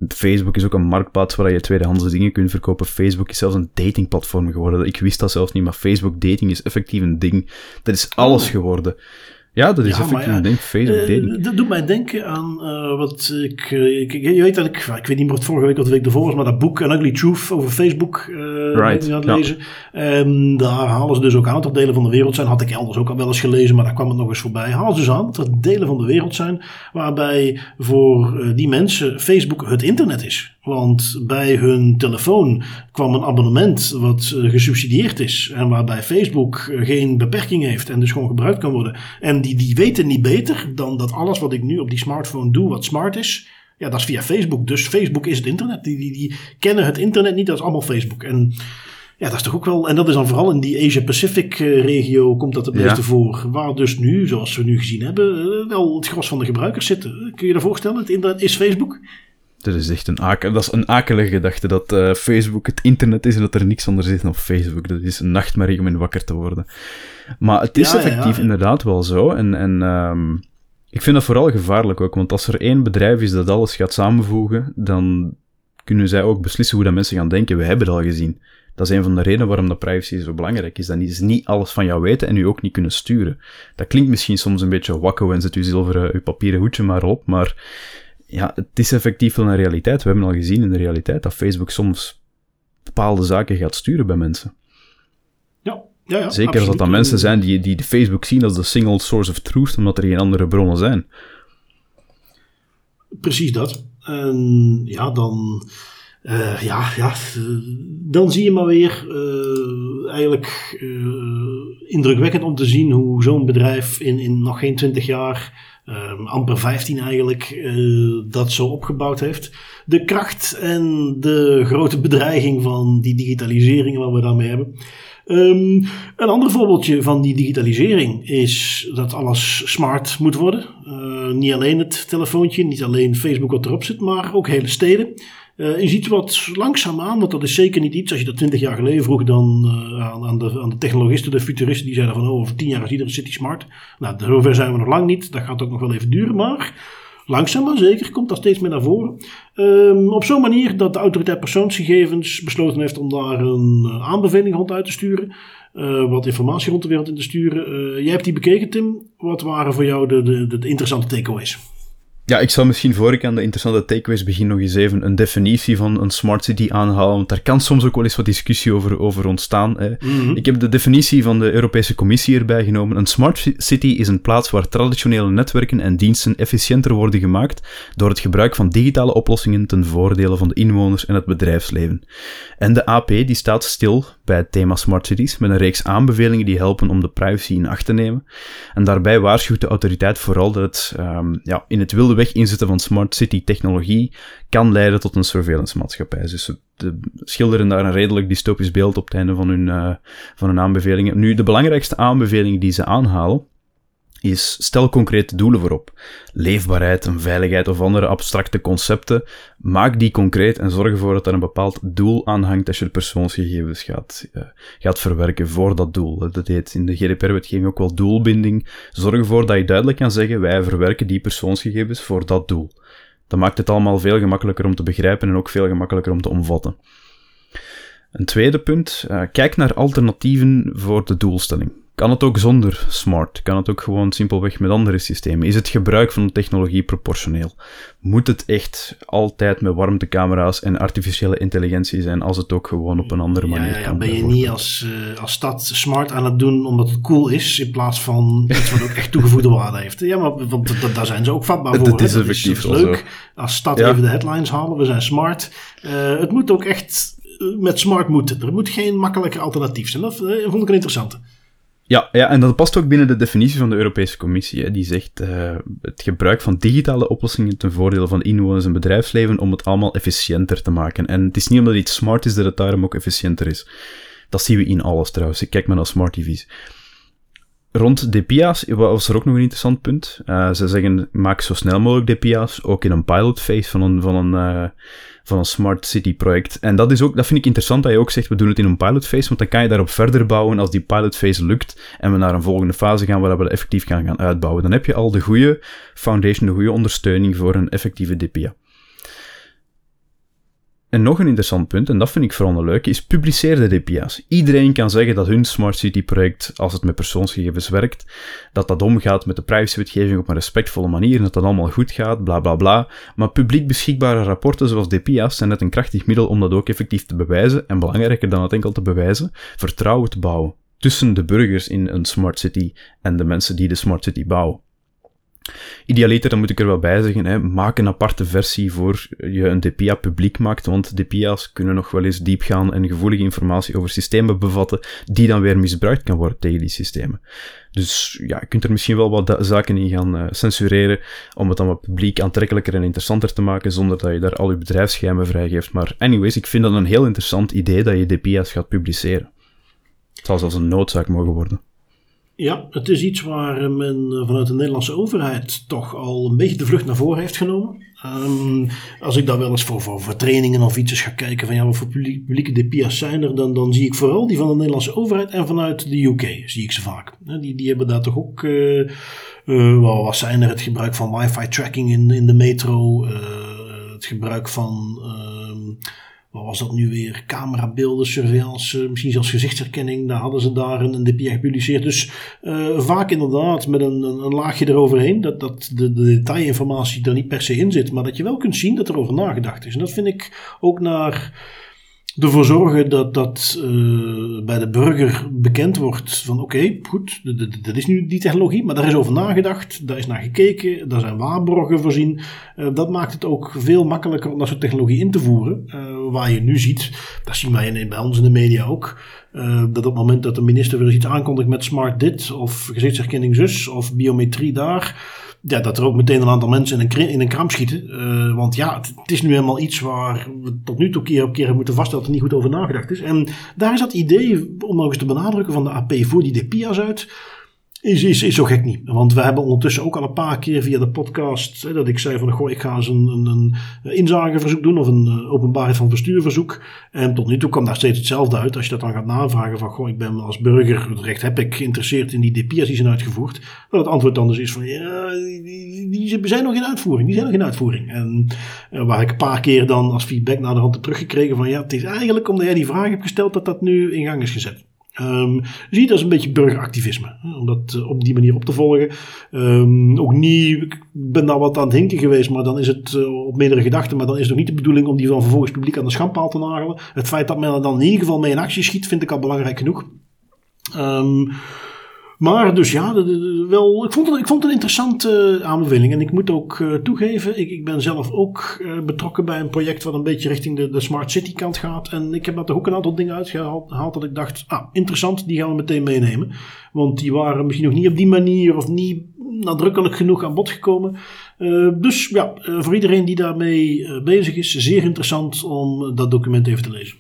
Speaker 2: Facebook is ook een marktplaats waar je tweedehands dingen kunt verkopen. Facebook is zelfs een datingplatform geworden. Ik wist dat zelfs niet, maar Facebook dating is effectief een ding. Dat is alles oh. geworden. Ja, dat is ja, effectief ja, een ding. Facebook uh, dating.
Speaker 1: Dat doet mij denken aan uh, wat ik, uh, ik, Je weet dat ik... Ik weet niet meer of vorige week of de week ervoor was, maar dat boek An Ugly Truth over Facebook right, aan het lezen. En daar halen ze dus ook aan dat er delen van de wereld zijn. Had ik elders ook al wel eens gelezen, maar daar kwam het nog eens voorbij. Halen ze dus aan dat er delen van de wereld zijn waarbij voor die mensen Facebook het internet is. Want bij hun telefoon kwam een abonnement wat gesubsidieerd is. En waarbij Facebook geen beperking heeft en dus gewoon gebruikt kan worden. En die, die weten niet beter dan dat alles wat ik nu op die smartphone doe, wat smart is. Ja, dat is via Facebook. Dus Facebook is het internet. Die, die, die kennen het internet niet, dat is allemaal Facebook. En ja, dat is toch ook wel. En dat is dan vooral in die Asia-Pacific regio komt dat het meeste ja. voor. Waar dus nu, zoals we nu gezien hebben, wel het gros van de gebruikers zitten. Kun je je dat voorstellen? Het internet is Facebook.
Speaker 2: Dat is echt een, akel, dat is een akelige gedachte dat uh, Facebook het internet is en dat er niks anders is dan op Facebook. Dat is een nachtmerrie om in wakker te worden. Maar het is ja, effectief ja. inderdaad wel zo. En, en um, ik vind dat vooral gevaarlijk ook, want als er één bedrijf is dat alles gaat samenvoegen, dan kunnen zij ook beslissen hoe dat mensen gaan denken. We hebben het al gezien. Dat is een van de redenen waarom dat privacy zo belangrijk is. Dat is niet alles van jou weten en u ook niet kunnen sturen. Dat klinkt misschien soms een beetje wakko en zet uw zilveren, uw papieren hoedje maar op, maar ja, het is effectief wel een realiteit. We hebben al gezien in de realiteit dat Facebook soms bepaalde zaken gaat sturen bij mensen.
Speaker 1: Ja, ja, ja
Speaker 2: Zeker als dat dan mensen zijn die, die de Facebook zien als de single source of truth, omdat er geen andere bronnen zijn.
Speaker 1: Precies dat. En ja, dan, uh, ja, ja, dan zie je maar weer uh, eigenlijk uh, indrukwekkend om te zien hoe zo'n bedrijf in, in nog geen twintig jaar um, amper 15 eigenlijk, uh, dat zo opgebouwd heeft. De kracht en de grote bedreiging van die digitalisering wat we daarmee hebben. Um, een ander voorbeeldje van die digitalisering is dat alles smart moet worden. Uh, niet alleen het telefoontje, niet alleen Facebook wat erop zit, maar ook hele steden. Uh, je ziet wat langzaamaan, want dat is zeker niet iets, als je dat twintig jaar geleden vroeg dan uh, aan, aan, de, aan de technologisten, de futuristen, die zeiden van oh, over tien jaar is iedere city smart. Nou, zover zijn we nog lang niet, dat gaat ook nog wel even duren, maar langzaam maar zeker komt dat steeds meer naar voren. Um, op zo'n manier dat de autoriteit persoonsgegevens besloten heeft om daar een uh, aanbeveling rond uit te sturen. Wat informatie rond de wereld in te sturen. Jij hebt die bekeken, Tim. Wat waren voor jou de, de, de interessante takeaways?
Speaker 2: Ja, ik zal misschien voor ik aan de interessante takeaways begin nog eens even een definitie van een smart city aanhalen, want daar kan soms ook wel eens wat discussie over, over ontstaan. Hè. Mm -hmm. Ik heb de definitie van de Europese Commissie erbij genomen. Een smart city is een plaats waar traditionele netwerken en diensten efficiënter worden gemaakt door het gebruik van digitale oplossingen ten voordele van de inwoners en het bedrijfsleven. En de AP die staat stil bij het thema Smart Cities met een reeks aanbevelingen die helpen om de privacy in acht te nemen. En daarbij waarschuwt de autoriteit vooral dat het um, ja, in het wilde weg inzetten van Smart City technologie kan leiden tot een surveillance maatschappij. Dus ze schilderen daar een redelijk dystopisch beeld op het einde van hun, uh, van hun aanbevelingen. Nu, de belangrijkste aanbeveling die ze aanhalen is stel concrete doelen voorop. Leefbaarheid en veiligheid of andere abstracte concepten. Maak die concreet en zorg ervoor dat er een bepaald doel aan hangt als je de persoonsgegevens gaat, uh, gaat verwerken voor dat doel. Dat heet in de GDPR-wetgeving ook wel doelbinding. Zorg ervoor dat je duidelijk kan zeggen, wij verwerken die persoonsgegevens voor dat doel. Dat maakt het allemaal veel gemakkelijker om te begrijpen en ook veel gemakkelijker om te omvatten. Een tweede punt, uh, kijk naar alternatieven voor de doelstelling. Kan het ook zonder smart? Kan het ook gewoon simpelweg met andere systemen? Is het gebruik van de technologie proportioneel? Moet het echt altijd met warmtecamera's en artificiële intelligentie zijn als het ook gewoon op een andere manier
Speaker 1: ja, ja,
Speaker 2: kan?
Speaker 1: Ben je niet als, uh, als stad smart aan het doen omdat het cool is, in plaats van iets wat ook echt toegevoegde waarde heeft? Ja, maar want daar zijn ze ook vatbaar voor.
Speaker 2: Dat is effectief
Speaker 1: is leuk. Als stad ja. even de headlines halen, we zijn smart. Uh, het moet ook echt met smart moeten. Er moet geen makkelijker alternatief zijn. Dat uh, vond ik een interessante.
Speaker 2: Ja, ja, en dat past ook binnen de definitie van de Europese Commissie. Hè. Die zegt uh, het gebruik van digitale oplossingen ten voordele van inwoners en bedrijfsleven om het allemaal efficiënter te maken. En het is niet omdat iets smart is dat het daarom ook efficiënter is. Dat zien we in alles trouwens. Ik kijk maar naar smart TV's. Rond DPIA's was er ook nog een interessant punt. Uh, ze zeggen, maak zo snel mogelijk DPIA's, ook in een pilot phase van een, van een, uh, van een smart city project. En dat, is ook, dat vind ik interessant dat je ook zegt, we doen het in een pilot phase, want dan kan je daarop verder bouwen als die pilot phase lukt en we naar een volgende fase gaan waar we dat effectief gaan, gaan uitbouwen. Dan heb je al de goede foundation, de goede ondersteuning voor een effectieve DPIA. En nog een interessant punt, en dat vind ik vooral een leuk, is publiceer de DPIA's. Iedereen kan zeggen dat hun Smart City project, als het met persoonsgegevens werkt, dat dat omgaat met de privacywetgeving op een respectvolle manier en dat dat allemaal goed gaat, bla bla bla. Maar publiek beschikbare rapporten zoals DPIA's zijn net een krachtig middel om dat ook effectief te bewijzen, en belangrijker dan het enkel te bewijzen, vertrouwen te bouwen tussen de burgers in een Smart City en de mensen die de Smart City bouwen. Idealiter, dan moet ik er wel bij zeggen, hè, maak een aparte versie voor je een DPIA publiek maakt, want DPIA's kunnen nog wel eens diepgaan en gevoelige informatie over systemen bevatten, die dan weer misbruikt kan worden tegen die systemen. Dus ja, je kunt er misschien wel wat zaken in gaan uh, censureren, om het dan wat publiek aantrekkelijker en interessanter te maken, zonder dat je daar al je bedrijfsgeheimen vrijgeeft. Maar anyways, ik vind dat een heel interessant idee dat je DPIA's gaat publiceren. Het zal zelfs een noodzaak mogen worden.
Speaker 1: Ja, het is iets waar men vanuit de Nederlandse overheid toch al een beetje de vlucht naar voren heeft genomen. Um, als ik daar wel eens voor, voor, trainingen of iets ga kijken van ja, wat voor publieke DPIA's zijn er, dan, dan zie ik vooral die van de Nederlandse overheid en vanuit de UK zie ik ze vaak. Die, die hebben daar toch ook, uh, wat zijn er, het gebruik van wifi tracking in, in de metro, het gebruik van... wat was dat nu weer? Camerabeelden, surveillance, misschien zelfs gezichtsherkenning. Daar hadden ze daar een, een DPI gepubliceerd. Dus uh, vaak inderdaad met een, een, een, laagje eroverheen. Dat, dat de, de detailinformatie er niet per se in zit. Maar dat je wel kunt zien dat er over nagedacht is. En dat vind ik ook naar ervoor zorgen dat dat uh, bij de burger bekend wordt van oké, goed, dat is nu die technologie, maar daar is over nagedacht, daar is naar gekeken, daar zijn waarborgen voorzien. Uh, dat maakt het ook veel makkelijker om dat soort technologie in te voeren. Uh, waar je nu ziet, dat zien wij bij ons in de media ook, dat op het moment dat de minister weer eens iets aankondigt met smart dit, of gezichtsherkenning zus, of biometrie daar ja, dat er ook meteen een aantal mensen in een, in een kramp schieten. Uh, want ja, het, is nu helemaal iets waar we tot nu toe keer op keer moeten vaststellen dat er niet goed over nagedacht is. En daar is dat idee, om nog eens te benadrukken, van de AP voor die DPIA's uit is, is, is zo gek niet. Want we hebben ondertussen ook al een paar keer via de podcast hè, dat ik zei van goh, ik ga eens een, een, een inzageverzoek doen of een uh, openbaarheid van bestuurverzoek. En tot nu toe kwam daar steeds hetzelfde uit. Als je dat dan gaat navragen van goh, ik ben als burger, het recht heb ik geïnteresseerd in die DPIA's die zijn uitgevoerd. Dat het antwoord dan dus is van ja, die, die, zijn nog in uitvoering. Die zijn nog in uitvoering. En uh, waar ik een paar keer dan als feedback naar de hand heb teruggekregen van ja, het is eigenlijk omdat jij die vraag hebt gesteld dat dat nu in gang is gezet. Um, zie dat als een beetje burgeractivisme, om dat uh, op die manier op te volgen. Um, ook niet, ik ben daar wat aan het hinken geweest, maar dan is het uh, op meerdere gedachten, maar dan is het ook niet de bedoeling om die dan vervolgens publiek aan de schandpaal te nagelen. Het feit dat men er dan in ieder geval mee in actie schiet, vind ik al belangrijk genoeg. Um, Maar dus ja, wel, ik, vond het, ik vond het een interessante aanbeveling. En ik moet ook uh, toegeven, ik, ik ben zelf ook uh, betrokken bij een project wat een beetje richting de, de Smart City kant gaat. En ik heb daar ook een aantal dingen uitgehaald dat ik dacht, ah, interessant, die gaan we meteen meenemen. Want die waren misschien nog niet op die manier of niet nadrukkelijk genoeg aan bod gekomen. Dus ja, voor iedereen die daarmee bezig is, zeer interessant om dat document even te lezen.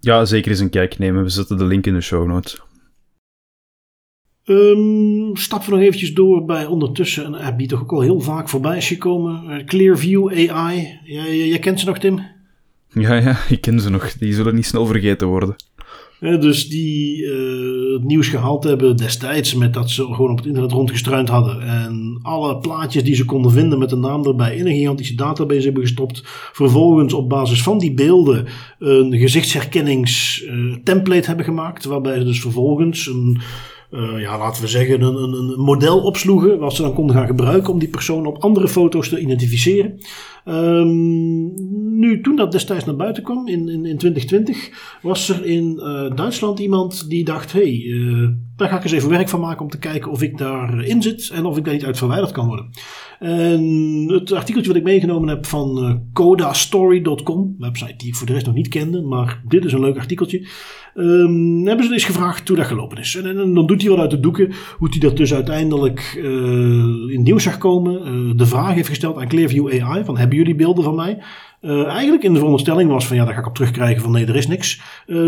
Speaker 2: Ja, zeker eens een kijk nemen. We zetten de link in de show notes.
Speaker 1: Um, stappen we nog eventjes door bij ondertussen een app die toch ook al heel vaak voorbij is gekomen. Uh, Clearview AI. Jij, kent ze nog, Tim?
Speaker 2: Ja, ja, ik ken ze nog. Die zullen niet snel vergeten worden.
Speaker 1: Uh, dus die uh, het nieuws gehaald hebben destijds met dat ze gewoon op het internet rondgestruind hadden. En alle plaatjes die ze konden vinden met een naam erbij in een gigantische database hebben gestopt. Vervolgens op basis van die beelden een gezichtsherkenningstemplate uh, hebben gemaakt. Waarbij ze dus vervolgens een uh, ja, laten we zeggen, een, een, een, model opsloegen. Wat ze dan konden gaan gebruiken om die persoon op andere foto's te identificeren. Um, nu, toen dat destijds naar buiten kwam, in, in, in 2020, was er in uh, Duitsland iemand die dacht: hé, hey, uh, daar ga ik eens even werk van maken om te kijken of ik daarin zit en of ik daar niet uit verwijderd kan worden. En het artikeltje wat ik meegenomen heb van uh, codastory.com, een website die ik voor de rest nog niet kende, maar dit is een leuk artikeltje. Um, hebben ze dus gevraagd hoe dat gelopen is. En, dan doet hij wel uit de doeken hoe hij dat dus uiteindelijk uh, in nieuws zag komen. Uh, de vraag heeft gesteld aan Clearview AI: van hebben jullie beelden van mij? Eigenlijk in de veronderstelling was van ja, daar ga ik op terugkrijgen van nee, er is niks.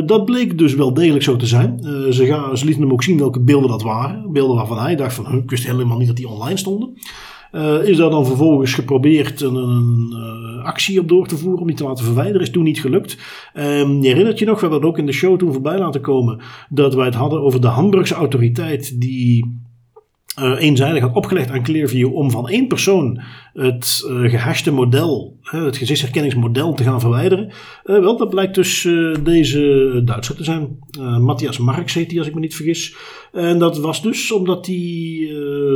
Speaker 1: Dat bleek dus wel degelijk zo te zijn. Ze, gaan, ze lieten hem ook zien welke beelden dat waren. Beelden waarvan hij dacht van, ik wist helemaal niet dat die online stonden. Uh, is daar dan vervolgens geprobeerd een, een uh, actie op door te voeren om die te laten verwijderen. Is toen niet gelukt. Um, je herinnert je nog, we hebben het ook in de show toen voorbij laten komen, dat wij het hadden over de Hamburgse autoriteit die uh, eenzijdig had opgelegd aan Clearview om van één persoon het uh, gehashte model, het gezichtsherkenningsmodel te gaan verwijderen. wel, dat blijkt dus deze Duitser te zijn. Matthias Marx heet hij als ik me niet vergis. En dat was dus omdat hij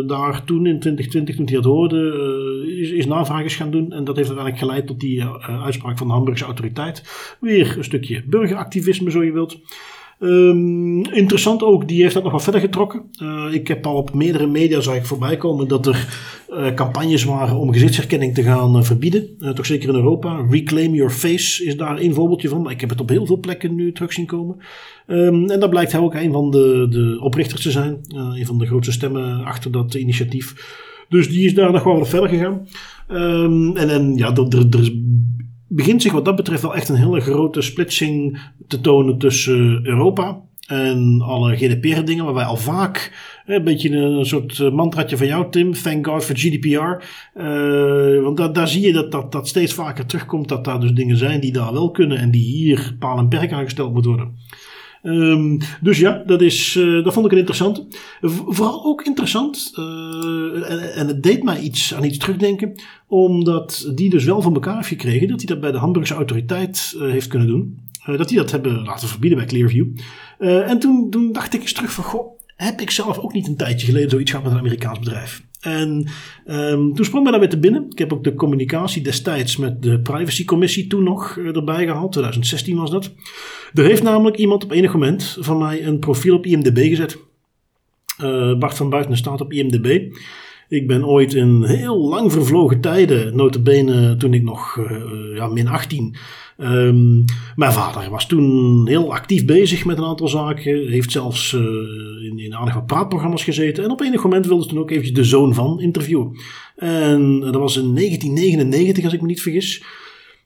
Speaker 1: daar toen in 2020, toen hij dat hoorde, is, is navraag gaan doen. En dat heeft uiteindelijk geleid tot die uitspraak van de Hamburgse autoriteit. Weer een stukje burgeractivisme, zo je wilt. Um, interessant ook, die heeft dat nog wat verder getrokken. Uh, ik heb al op meerdere media zag ik voorbij komen dat er uh, campagnes waren om gezichtsherkenning te gaan uh, verbieden. toch zeker in Europa. Reclaim Your Face is daar een voorbeeldje van. Maar ik heb het op heel veel plekken nu terug zien komen. Um, en daar blijkt hij ook een van de, de oprichters te zijn. een van de grootste stemmen achter dat initiatief. Dus die is daar nog wel wat verder gegaan. Um, en, en ja, er, er, er begint zich wat dat betreft wel echt een hele grote splitsing te tonen tussen Europa en alle GDPR-dingen, waar wij al vaak een beetje een soort eh, mantraatje van jou, Tim. Thank God for GDPR. Uh, want da daar zie je dat, dat dat steeds vaker terugkomt, dat daar dus dingen zijn die daar wel kunnen en die hier paal en perk aangesteld moeten worden. Um, dus ja, dat, is, uh, dat vond ik een interessant. Vooral ook interessant, uh, en, het deed mij iets aan iets terugdenken, omdat die dus wel van elkaar heeft gekregen dat hij dat bij de Hamburgse autoriteit uh, heeft kunnen doen. dat die dat hebben laten verbieden bij Clearview. en toen, toen dacht ik eens terug van, goh, heb ik zelf ook niet een tijdje geleden zoiets gehad met een Amerikaans bedrijf? En um, toen sprong mij daar weer te binnen. Ik heb ook de communicatie destijds met de privacycommissie toen nog erbij gehaald. 2016 was dat. Er heeft namelijk iemand op enig moment van mij een profiel op IMDb gezet. Uh, Bart van Buiten staat op IMDb. Ik ben ooit in heel lang vervlogen tijden, notabene toen ik nog uh, ja, min 18. Um, mijn vader was toen heel actief bezig met een aantal zaken. Heeft zelfs uh, in, in aardig praatprogramma's gezeten. En op enig moment wilde ze toen ook eventjes de zoon van interviewen. En dat was in 1999 als ik me niet vergis.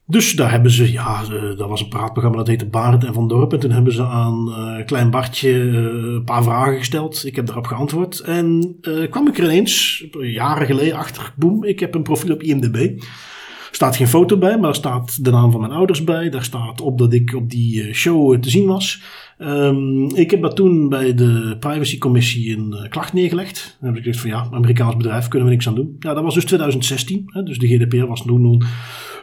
Speaker 1: Dus daar hebben ze, ja, dat was een praatprogramma dat heette Barend en Van Dorp. En toen hebben ze aan uh, Klein Bartje uh, een paar vragen gesteld. Ik heb daarop geantwoord. En uh, kwam ik er ineens, jaren geleden, achter. Boem, ik heb een profiel op IMDb. Er staat geen foto bij, maar er staat de naam van mijn ouders bij. Daar staat op dat ik op die show te zien was. Um, ik heb dat toen bij de privacycommissie een klacht neergelegd. Dan heb ik gezegd van ja, Amerikaans bedrijf, kunnen we niks aan doen. Ja, dat was dus 2016. Hè, dus de GDPR was toen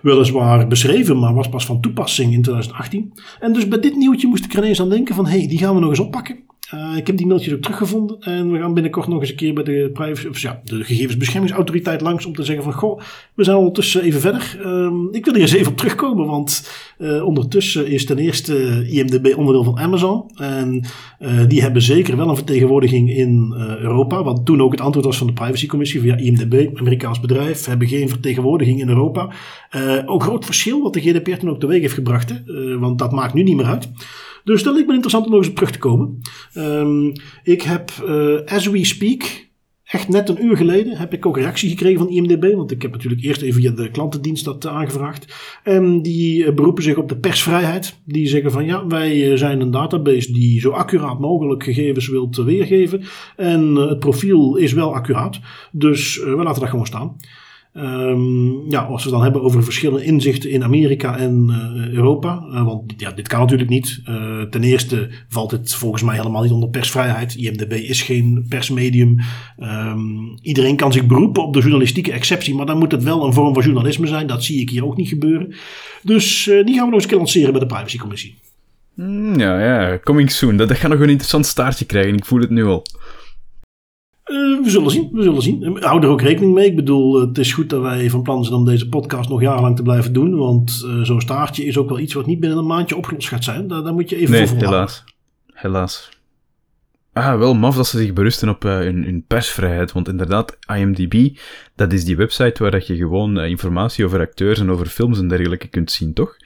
Speaker 1: weliswaar beschreven, maar was pas van toepassing in 2018. En dus bij dit nieuwtje moest ik er ineens aan denken van, hé, hey, die gaan we nog eens oppakken. Uh, ik heb die mailtjes ook teruggevonden. En we gaan binnenkort nog eens een keer bij de, privacy, of ja, de gegevensbeschermingsautoriteit langs. Om te zeggen van, goh, we zijn ondertussen even verder. Um, ik wil hier eens even op terugkomen. Want uh, ondertussen is ten eerste IMDB onderdeel van Amazon. En uh, die hebben zeker wel een vertegenwoordiging in Europa. Wat toen ook het antwoord was van de privacycommissie. Via IMDB, Amerikaans bedrijf, hebben geen vertegenwoordiging in Europa. ook groot verschil wat de GDPR toen ook teweeg heeft gebracht. Hè? want dat maakt nu niet meer uit. Dus dat lijkt me interessant om nog eens op terug te komen. Um, ik heb, uh, as we speak, echt net een uur geleden, heb ik ook reactie gekregen van IMDB. Want ik heb natuurlijk eerst even via de klantendienst dat uh, aangevraagd. En die uh, beroepen zich op de persvrijheid. Die zeggen van ja, wij zijn een database die zo accuraat mogelijk gegevens wilt weergeven. En het profiel is wel accuraat. Dus we laten dat gewoon staan. Um, ja, als we het dan hebben over verschillende inzichten in Amerika en uh, Europa. Uh, want ja, dit kan natuurlijk niet. Uh, ten eerste valt het volgens mij helemaal niet onder persvrijheid. IMDB is geen persmedium. Um, iedereen kan zich beroepen op de journalistieke exceptie, maar dan moet het wel een vorm van journalisme zijn. Dat zie ik hier ook niet gebeuren. Dus die gaan we nog eens lanceren bij de Privacycommissie.
Speaker 2: Mm, ja, ja, coming soon. Dat gaat nog een interessant staartje krijgen. Ik voel het nu al.
Speaker 1: Uh, we zullen zien, we zullen zien. Hou er ook rekening mee. Ik bedoel, het is goed dat wij van plan zijn om deze podcast nog jarenlang te blijven doen. Want uh, zo'n staartje is ook wel iets wat niet binnen een maandje opgelost gaat zijn. Daar, daar moet je even
Speaker 2: nee,
Speaker 1: voor
Speaker 2: helaas. Helaas. Ah, wel maf dat ze zich berusten op uh, hun, hun, persvrijheid. Want inderdaad, IMDb, dat is die website waar dat je gewoon informatie over acteurs en over films en dergelijke kunt zien, toch?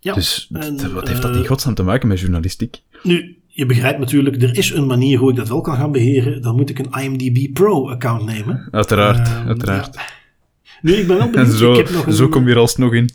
Speaker 2: Ja. Dus en, wat heeft dat in godsnaam te maken met journalistiek?
Speaker 1: Nu, je begrijpt natuurlijk, er is een manier hoe ik dat wel kan gaan beheren. Dan moet ik een IMDb Pro-account nemen.
Speaker 2: Uiteraard, uh, uiteraard. Ja.
Speaker 1: Nu, ik ben wel benieuwd.
Speaker 2: En zo,
Speaker 1: ik heb nog
Speaker 2: een, zo kom je er alsnog in.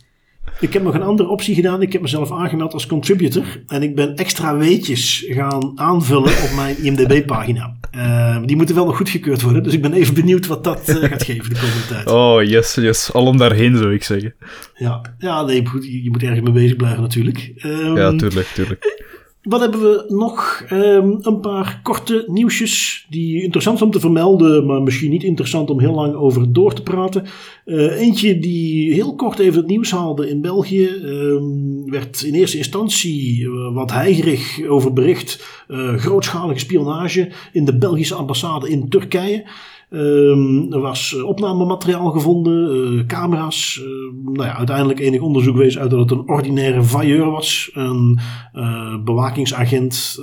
Speaker 1: Ik heb nog een andere optie gedaan. Ik heb mezelf aangemeld als contributor. En ik ben extra weetjes gaan aanvullen op mijn IMDb-pagina. Uh, die moeten wel nog goedgekeurd worden. Dus ik ben even benieuwd wat dat uh, gaat geven de komende tijd.
Speaker 2: Oh, yes, yes. Alom daarheen, zou ik zeggen.
Speaker 1: Ja, ja nee, je moet ergens mee bezig blijven natuurlijk.
Speaker 2: Um, ja, tuurlijk, tuurlijk.
Speaker 1: Wat hebben we nog? Um, een paar korte nieuwsjes die interessant zijn om te vermelden, maar misschien niet interessant om heel lang over door te praten. Uh, eentje die heel kort even het nieuws haalde in België, um, werd in eerste instantie uh, wat heigerig over bericht. Uh, grootschalige spionage in de Belgische ambassade in Turkije. Um, er was uh, opnamemateriaal gevonden, uh, camera's. Uh, nou ja, uiteindelijk enig onderzoek wees uit dat het een ordinaire vailleur was. Een bewakingsagent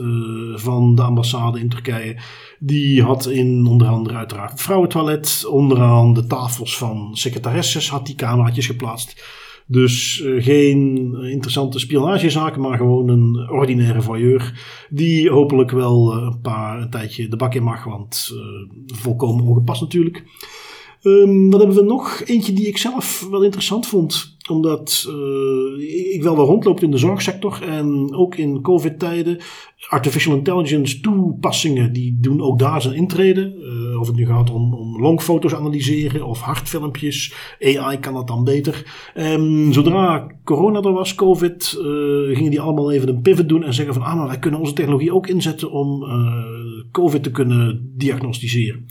Speaker 1: van de ambassade in Turkije. Die had in onder andere uiteraard het vrouwentoilet, onderaan de tafels van secretaresses, had die cameraatjes geplaatst. Dus uh, geen interessante spionagezaken, maar gewoon een ordinaire voyeur. Die hopelijk wel uh, een paar een tijdje de bak in mag, want volkomen ongepast natuurlijk. Um, wat hebben we nog? Eentje die ik zelf wel interessant vond omdat uh, ik wel wel rondloopt in de zorgsector en ook in COVID-tijden. Artificial intelligence toepassingen, die doen ook daar zijn intrede. Uh, of het nu gaat om, om longfoto's analyseren of hartfilmpjes. AI kan dat dan beter. Um, zodra corona er was, COVID, uh, gingen die allemaal even een pivot doen en zeggen van ah, maar wij kunnen onze technologie ook inzetten om COVID te kunnen diagnosticeren.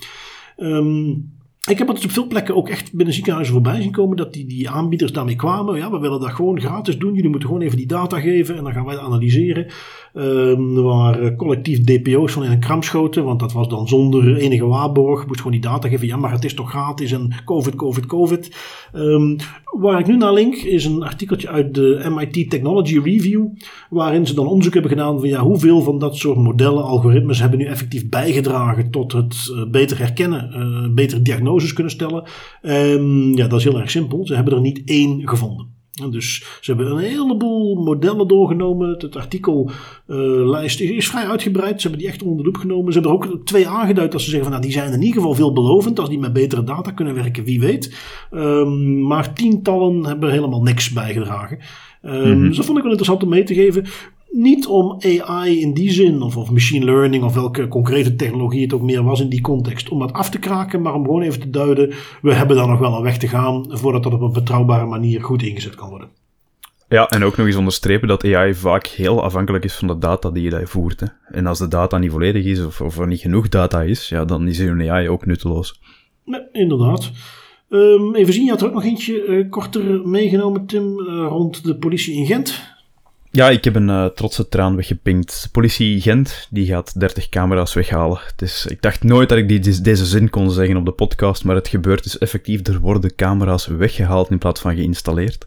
Speaker 1: Um, ik heb het dus op veel plekken ook echt binnen ziekenhuizen voorbij zien komen dat die, die aanbieders daarmee kwamen. Ja, we willen dat gewoon gratis doen. Jullie moeten gewoon even die data geven en dan gaan wij analyseren. Um, er waren collectief DPO's van in een kram schoten, want dat was dan zonder enige waarborg. Moest gewoon die data geven. Ja, maar het is toch gratis en COVID, COVID, COVID. Um, waar ik nu naar link is een artikeltje uit de MIT Technology Review, waarin ze dan onderzoek hebben gedaan van ja, hoeveel van dat soort modellen, algoritmes hebben nu effectief bijgedragen tot het uh, beter herkennen, uh, betere diagnoses kunnen stellen. En ja, dat is heel erg simpel. Ze hebben er niet één gevonden. Dus ze hebben een heleboel modellen doorgenomen. Het artikellijst uh, is vrij uitgebreid. Ze hebben die echt onder de loep genomen. Ze hebben er ook twee aangeduid dat ze zeggen van nou, die zijn in ieder geval veelbelovend. Als die met betere data kunnen werken, wie weet. Um, maar tientallen hebben helemaal niks bijgedragen. Um, mm-hmm. Dus dat vond ik wel interessant om mee te geven niet om AI in die zin, of, of machine learning, of welke concrete technologie het ook meer was in die context, om dat af te kraken, maar om gewoon even te duiden, we hebben daar nog wel een weg te gaan voordat dat op een betrouwbare manier goed ingezet kan worden.
Speaker 2: Ja, en ook nog eens onderstrepen dat AI vaak heel afhankelijk is van de data die je voert. Hè. En als de data niet volledig is, of, of er niet genoeg data is, ja, dan is een AI ook nutteloos.
Speaker 1: Nee, inderdaad. Um, even zien, je had er ook nog eentje uh, korter meegenomen, Tim, uh, rond de politie in Gent.
Speaker 2: Ja, ik heb een uh, trotse traan weggepinkt. Politie Gent, die gaat 30 camera's weghalen. Het is, ik dacht nooit dat ik deze zin kon zeggen op de podcast, maar het gebeurt dus effectief. Er worden camera's weggehaald in plaats van geïnstalleerd.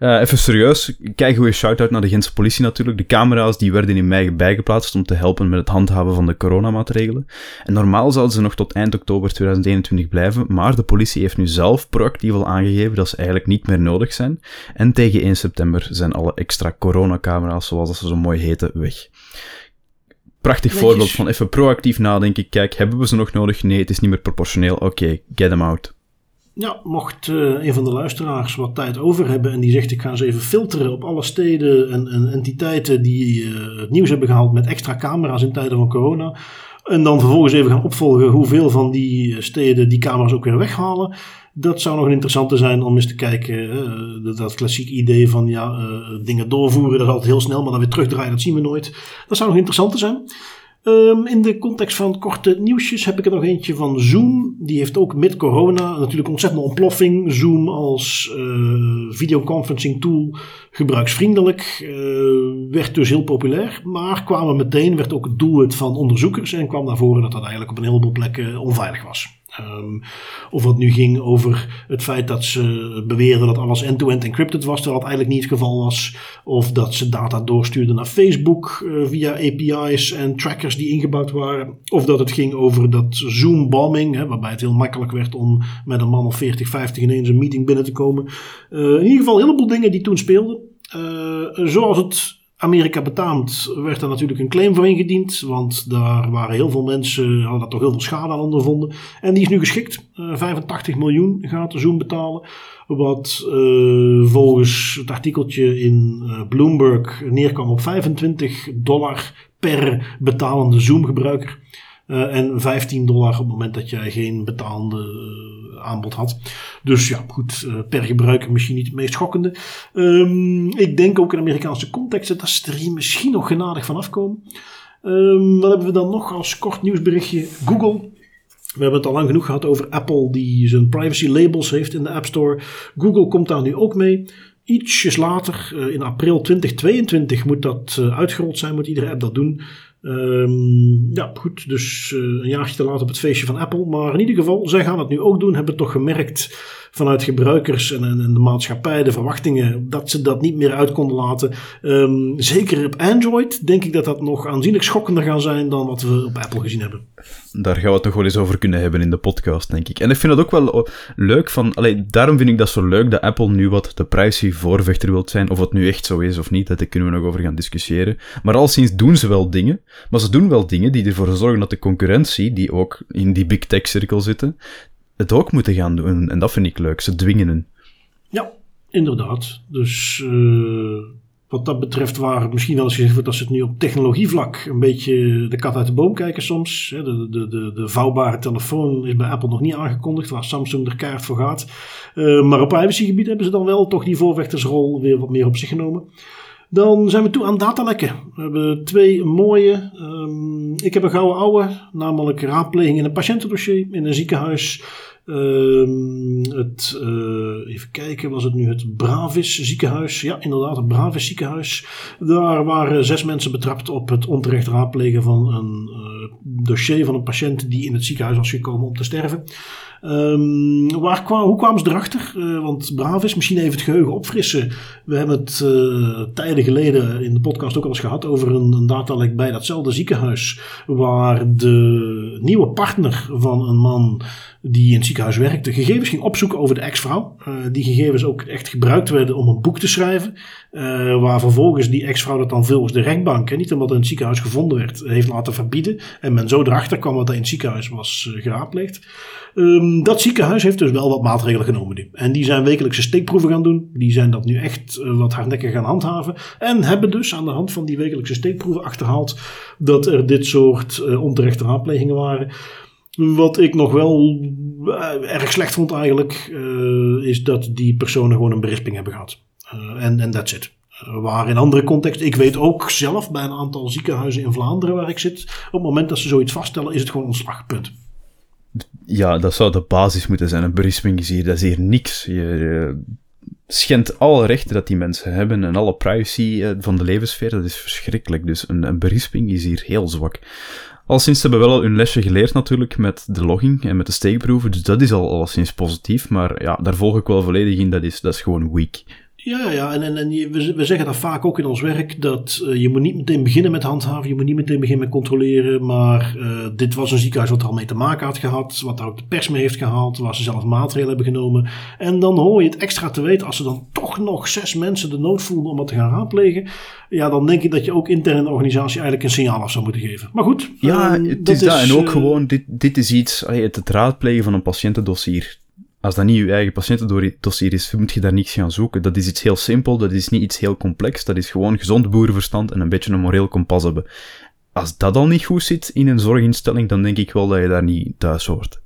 Speaker 2: Uh, even serieus, kijk goede shout-out naar de Gentse politie natuurlijk. De camera's die werden in mei bijgeplaatst om te helpen met het handhaven van de coronamaatregelen. En normaal zouden ze nog tot eind oktober 2021 blijven, maar de politie heeft nu zelf proactief al aangegeven dat ze eigenlijk niet meer nodig zijn. En tegen 1 september zijn alle extra coronacamera's, zoals ze zo mooi heten, weg prachtig voorbeeld van even proactief nadenken. Kijk, hebben we ze nog nodig? Nee, het is niet meer proportioneel. Oké, get them out.
Speaker 1: Ja, mocht uh, een van de luisteraars wat tijd over hebben en die zegt ik ga eens even filteren op alle steden en, en entiteiten die uh, het nieuws hebben gehaald met extra camera's in tijden van corona. En dan vervolgens even gaan opvolgen hoeveel van die steden die camera's ook weer weghalen. Dat zou nog een interessante zijn om eens te kijken. Dat, dat klassiek idee van ja, dingen doorvoeren, dat is altijd heel snel, maar dan weer terugdraaien, dat zien we nooit. Dat zou nog interessant zijn. Um, in de context van korte nieuwsjes heb ik er nog eentje van Zoom. Die heeft ook met corona natuurlijk ontzettende ontploffing. Zoom als uh, videoconferencing tool gebruiksvriendelijk. Uh, werd dus heel populair. Maar kwam meteen, werd ook het doelwit van onderzoekers. En kwam naar voren dat dat eigenlijk op een heleboel plekken onveilig was. Um, of het nu ging over het feit dat ze beweerden dat alles end-to-end encrypted was, terwijl het eigenlijk niet het geval was. Of dat ze data doorstuurden naar Facebook uh, via API's en trackers die ingebouwd waren. Of dat het ging over dat Zoom-bombing, hè, waarbij het heel makkelijk werd om met een man of 40, 50 ineens een meeting binnen te komen. Uh, in ieder geval een heleboel dingen die toen speelden. Uh, zoals het Amerika betaamt werd er natuurlijk een claim voor ingediend. Want daar waren heel veel mensen, hadden daar toch heel veel schade aan ondervonden. En die is nu geschikt. Uh, eh, 85 miljoen gaat de Zoom betalen. Wat uh, volgens het artikeltje in uh, Bloomberg neerkwam op 25 dollar per betalende Zoom gebruiker. en 15 dollar op het moment dat jij geen betalende aanbod had. Dus ja, goed, uh, per gebruiker misschien niet het meest schokkende. Um, ik denk ook in Amerikaanse contexten dat ze er hier misschien nog genadig van afkomen. Um, wat hebben we dan nog als kort nieuwsberichtje? Google. We hebben het al lang genoeg gehad over Apple die zijn privacy labels heeft in de App Store. Google komt daar nu ook mee. Ietsjes later, in april 2022, moet dat uitgerold zijn, moet iedere app dat doen. Um, ja, goed. Dus uh, een jaartje te laat op het feestje van Apple. Maar in ieder geval, zij gaan het nu ook doen. Hebben toch gemerkt vanuit gebruikers en, en, de maatschappij, de verwachtingen, dat ze dat niet meer uit konden laten. Um, zeker op Android denk ik dat dat nog aanzienlijk schokkender gaan zijn dan wat we op Apple gezien hebben.
Speaker 2: Daar gaan we het nog wel eens over kunnen hebben in de podcast, denk ik. En ik vind het ook wel leuk van, allee, daarom vind ik dat zo leuk dat Apple nu wat de privacy voorvechter wilt zijn. Of het nu echt zo is of niet, daar kunnen we nog over gaan discussiëren. Maar al sinds doen ze wel dingen, maar ze doen wel dingen die ervoor zorgen dat de concurrentie, die ook in die big tech cirkel zitten, het ook moeten gaan doen. En dat vind ik leuk. Ze dwingen hen.
Speaker 1: Ja, inderdaad. Dus uh, wat dat betreft waar misschien wel eens gezegd wordt dat ze het nu op technologievlak een beetje de kat uit de boom kijken soms. De, de, de, de vouwbare telefoon is bij Apple nog niet aangekondigd, waar Samsung er kaart voor gaat. Uh, maar op privacygebied hebben ze dan wel toch die voorvechtersrol weer wat meer op zich genomen. Dan zijn we toe aan datalekken. We hebben twee mooie. Um, ik heb een gouden oude, namelijk raadpleging in een patiëntendossier in een ziekenhuis. Um, het, uh, even kijken, was het nu het Bravis ziekenhuis? Ja, inderdaad, het Bravis ziekenhuis. Daar waren zes mensen betrapt op het onterecht raadplegen van een uh, dossier van een patiënt die in het ziekenhuis was gekomen om te sterven. Um, waar kwam, hoe kwamen ze erachter? Uh, want Bravis, misschien even het geheugen opfrissen. We hebben het uh, tijden geleden in de podcast ook al eens gehad over een, een datalek bij datzelfde ziekenhuis. Waar de nieuwe partner van een man die in het ziekenhuis werkte, gegevens ging opzoeken over de ex-vrouw. Uh, die gegevens ook echt gebruikt werden om een boek te schrijven. Uh, waar vervolgens die ex-vrouw dat dan volgens de rechtbank, hè, niet omdat het in het ziekenhuis gevonden werd, heeft laten verbieden. En men zo erachter kwam dat hij in het ziekenhuis was uh, geraadpleegd. Um, dat ziekenhuis heeft dus wel wat maatregelen genomen nu. En die zijn wekelijkse steekproeven gaan doen. Die zijn dat nu echt wat hardnekkig gaan handhaven. En hebben dus aan de hand van die wekelijkse steekproeven achterhaald dat er dit soort onterechte raadplegingen waren. Wat ik nog wel uh, erg slecht vond eigenlijk, uh, is dat die personen gewoon een berisping hebben gehad. Eh, en uh, that's it. waar in andere context, ik weet ook zelf bij een aantal ziekenhuizen in Vlaanderen waar ik zit, op het moment dat ze zoiets vaststellen, is het gewoon ontslagpunt.
Speaker 2: Ja, dat zou de basis moeten zijn. Een berisping is hier, dat is hier niks. Je, schendt alle rechten dat die mensen hebben en alle privacy eh, van de levenssfeer. Dat is verschrikkelijk. Dus een, een berisping is hier heel zwak. Al sinds hebben wel al hun lesje geleerd natuurlijk met de logging en met de steekproeven. Dus dat is al alleszins positief. Maar ja, daar volg ik wel volledig in. Dat is, dat is gewoon weak.
Speaker 1: Ja, ja, en, en, en we, we zeggen dat vaak ook in ons werk, dat uh, je moet niet meteen beginnen met handhaven, je moet niet meteen beginnen met controleren, maar uh, dit was een ziekenhuis wat er al mee te maken had gehad, wat daar ook de pers mee heeft gehaald, waar ze zelf maatregelen hebben genomen. En dan hoor je het extra te weten, als ze dan toch nog zes mensen de nood voelen om dat te gaan raadplegen, ja, dan denk ik dat je ook intern in de organisatie eigenlijk een signaal af zou moeten geven. Maar goed.
Speaker 2: Ja, um, het is dat. En ook uh, gewoon, dit, dit is iets, het raadplegen van een patiëntendossier als dat niet je eigen patiëntendossier is, moet je daar niks gaan zoeken. Dat is iets heel simpel, dat is niet iets heel complex, dat is gewoon gezond boerenverstand en een beetje een moreel kompas hebben. Als dat al niet goed zit in een zorginstelling, dan denk ik wel dat je daar niet thuis hoort.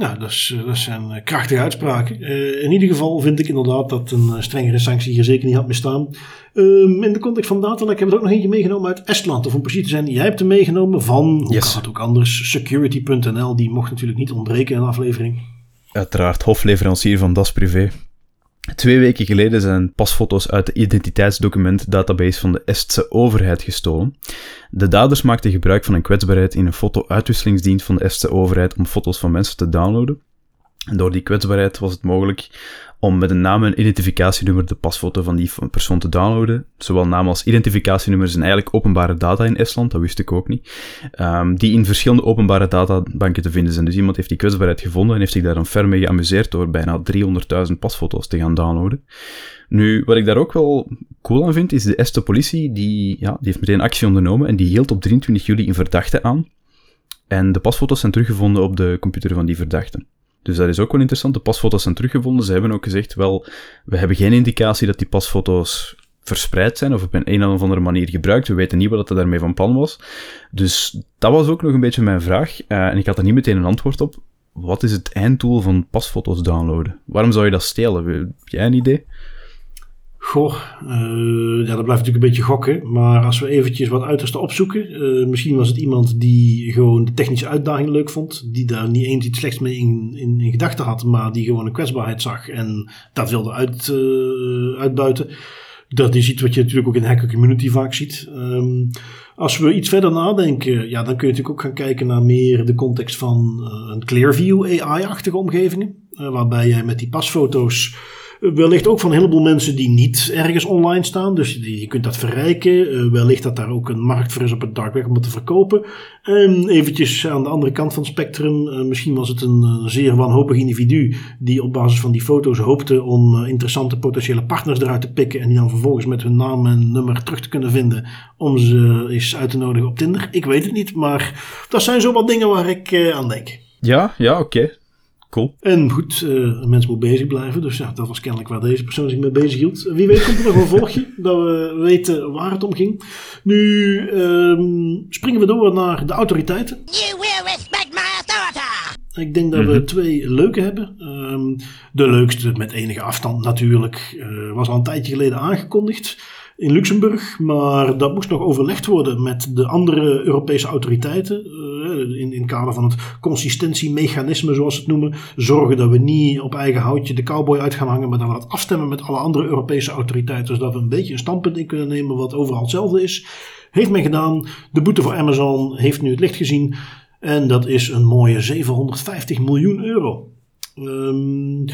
Speaker 1: Nou, dat, is, dat zijn eh, krachtige uitspraken. Uh, in ieder geval vind ik inderdaad dat een eh, strengere sanctie hier zeker niet had bestaan. Um, in de context van datalek hebben we er ook nog eentje meegenomen uit Estland. Of om precies te zijn, jij hebt hem meegenomen van, hoe yes. kan het ook anders, security.nl. Die mocht natuurlijk niet ontbreken in een aflevering.
Speaker 2: Uiteraard, hofleverancier van Das Privé. Twee weken geleden zijn pasfoto's uit de identiteitsdocument-database van de Estse overheid gestolen. De daders maakten gebruik van een kwetsbaarheid in een foto-uitwisselingsdienst van de Estse overheid om foto's van mensen te downloaden. Door die kwetsbaarheid was het mogelijk om met een naam en identificatienummer de pasfoto van die persoon te downloaden. Zowel naam als identificatienummer zijn eigenlijk openbare data in Estland, dat wist ik ook niet. Um, die in verschillende openbare databanken te vinden zijn. Dus iemand heeft die kwetsbaarheid gevonden en heeft zich daar dan ver mee geamuseerd door bijna 300.000 pasfoto's te gaan downloaden. Nu, wat ik daar ook wel cool aan vind, is de Estse politie, die, ja, die heeft meteen actie ondernomen en die hield op 23 juli een verdachte aan. En de pasfoto's zijn teruggevonden op de computer van die verdachte. Dus dat is ook wel interessant. De pasfoto's zijn teruggevonden. Ze hebben ook gezegd, wel, we hebben geen indicatie dat die pasfoto's verspreid zijn of op een, een of andere manier gebruikt. We weten niet wat er daarmee van plan was. Dus dat was ook nog een beetje mijn vraag. Uh, en ik had er niet meteen een antwoord op. Wat is het einddoel van pasfoto's downloaden? Waarom zou je dat stelen? Heb jij een idee?
Speaker 1: Goh, uh, ja, dat blijft natuurlijk een beetje gokken. Maar als we eventjes wat uiterste opzoeken. Uh, misschien was het iemand die gewoon de technische uitdaging leuk vond. Die daar niet eens iets slechts mee in, in, gedachten had. Maar die gewoon een kwetsbaarheid zag en dat wilde uit, uh, uitbuiten. Dat is iets wat je natuurlijk ook in de hacker community vaak ziet. Um, als we iets verder nadenken, ja, dan kun je natuurlijk ook gaan kijken naar meer de context van een Clearview AI-achtige omgevingen. waarbij jij met die pasfoto's Wellicht ook van een heleboel mensen die niet ergens online staan. Dus je kunt dat verrijken. Uh, wellicht dat daar ook een markt voor is op het dark web om het te verkopen. En eventjes aan de andere kant van het spectrum. Uh, misschien was het een zeer wanhopig individu die op basis van die foto's hoopte om interessante potentiële partners eruit te pikken. En die dan vervolgens met hun naam en nummer terug te kunnen vinden om ze eens uit te nodigen op Tinder. Ik weet het niet, maar dat zijn zo wat dingen waar ik aan denk.
Speaker 2: Ja, ja, oké. Cool.
Speaker 1: En goed, uh, een mens moet bezig blijven. Dus ja, dat was kennelijk waar deze persoon zich mee bezig hield. Wie weet komt er nog een volgje, dat we weten waar het om ging. Nu um, springen we door naar de autoriteiten. You will respect my authority! Ik denk dat mm -hmm. we mhm. twee leuke hebben. Um, de leukste met enige afstand natuurlijk uh, was al een tijdje geleden aangekondigd in Luxemburg. Maar dat moest nog overlegd worden met de andere Europese autoriteiten. Uh, in, in kader van het consistentiemechanisme, zoals ze het noemen. Zorgen dat we niet op eigen houtje de cowboy uit gaan hangen. Maar dat we dat afstemmen met alle andere Europese autoriteiten. Zodat we een beetje een standpunt in kunnen nemen wat overal hetzelfde is. Heeft men gedaan. De boete voor Amazon heeft nu het licht gezien. En dat is een mooie 750 miljoen euro. Um,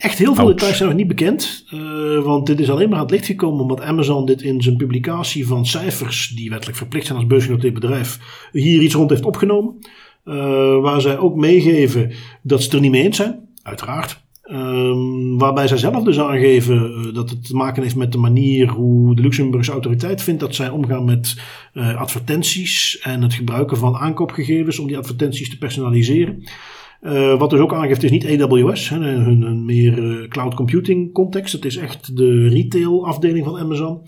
Speaker 1: Echt heel veel details zijn nog niet bekend, uh, want dit is alleen maar aan het licht gekomen omdat Amazon dit in zijn publicatie van cijfers, die wettelijk verplicht zijn als beursgenoteerd bedrijf, hier iets rond heeft opgenomen. Uh, waar zij ook meegeven dat ze het er niet mee eens zijn, uiteraard. Um, waarbij zij zelf dus aangeven uh, dat het te maken heeft met de manier hoe de Luxemburgse autoriteit vindt dat zij omgaan met advertenties en het gebruiken van aankoopgegevens om die advertenties te personaliseren. Uh, wat dus ook aangeeft, is niet AWS, hè, hun, hun meer uh, cloud computing context. Het is echt de retail afdeling van Amazon.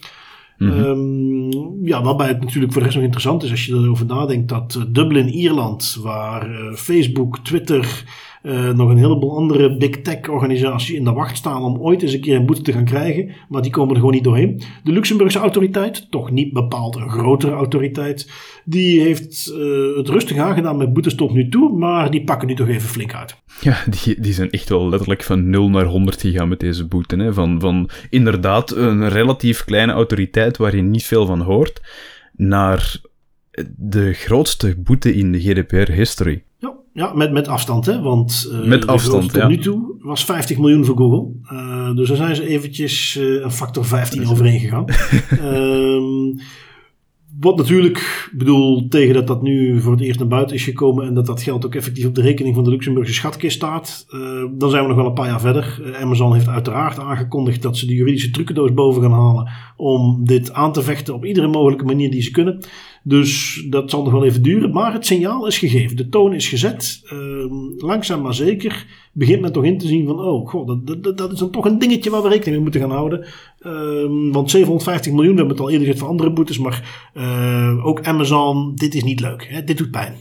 Speaker 1: Mm -hmm. um, ja, waarbij het natuurlijk voor de rest nog interessant is als je erover nadenkt dat uh, Dublin, Ierland, waar Facebook, Twitter uh, nog een heleboel andere big tech organisaties in de wacht staan om ooit eens een keer een boete te gaan krijgen. Maar die komen er gewoon niet doorheen. De Luxemburgse autoriteit, toch niet bepaald een grotere autoriteit, die heeft uh, het rustig aangedaan met boetes tot nu toe, maar die pakken nu toch even flink uit.
Speaker 2: Ja, die, die zijn echt wel letterlijk van 0 naar 100 gegaan met deze boete. Hè? Van, van inderdaad een relatief kleine autoriteit waar je niet veel van hoort, naar de grootste boete in de GDPR-history.
Speaker 1: Ja, ja met, met afstand, hè? Want
Speaker 2: uh, met afstand,
Speaker 1: tot nu toe was 50 miljoen voor Google. Uh, dus daar zijn ze eventjes uh, een factor 15 overheen gegaan. Ehm, wat natuurlijk, bedoel, tegen dat dat nu voor het eerst naar buiten is gekomen en dat dat geld ook effectief op de rekening van de Luxemburgse schatkist staat, uh, dan zijn we nog wel een paar jaar verder. Uh, Amazon heeft uiteraard aangekondigd dat ze de juridische trucendoos boven gaan halen om dit aan te vechten op iedere mogelijke manier die ze kunnen. Dus dat zal nog wel even duren, maar het signaal is gegeven, de toon is gezet. Uh, langzaam maar zeker begint men toch in te zien van, oh god, dat, dat, is dan toch een dingetje waar we rekening mee moeten gaan houden. Ehm, want 750 miljoen, we hebben het al eerder gezegd van andere boetes, maar uh, ook Amazon, dit is niet leuk. Hè? Dit doet pijn.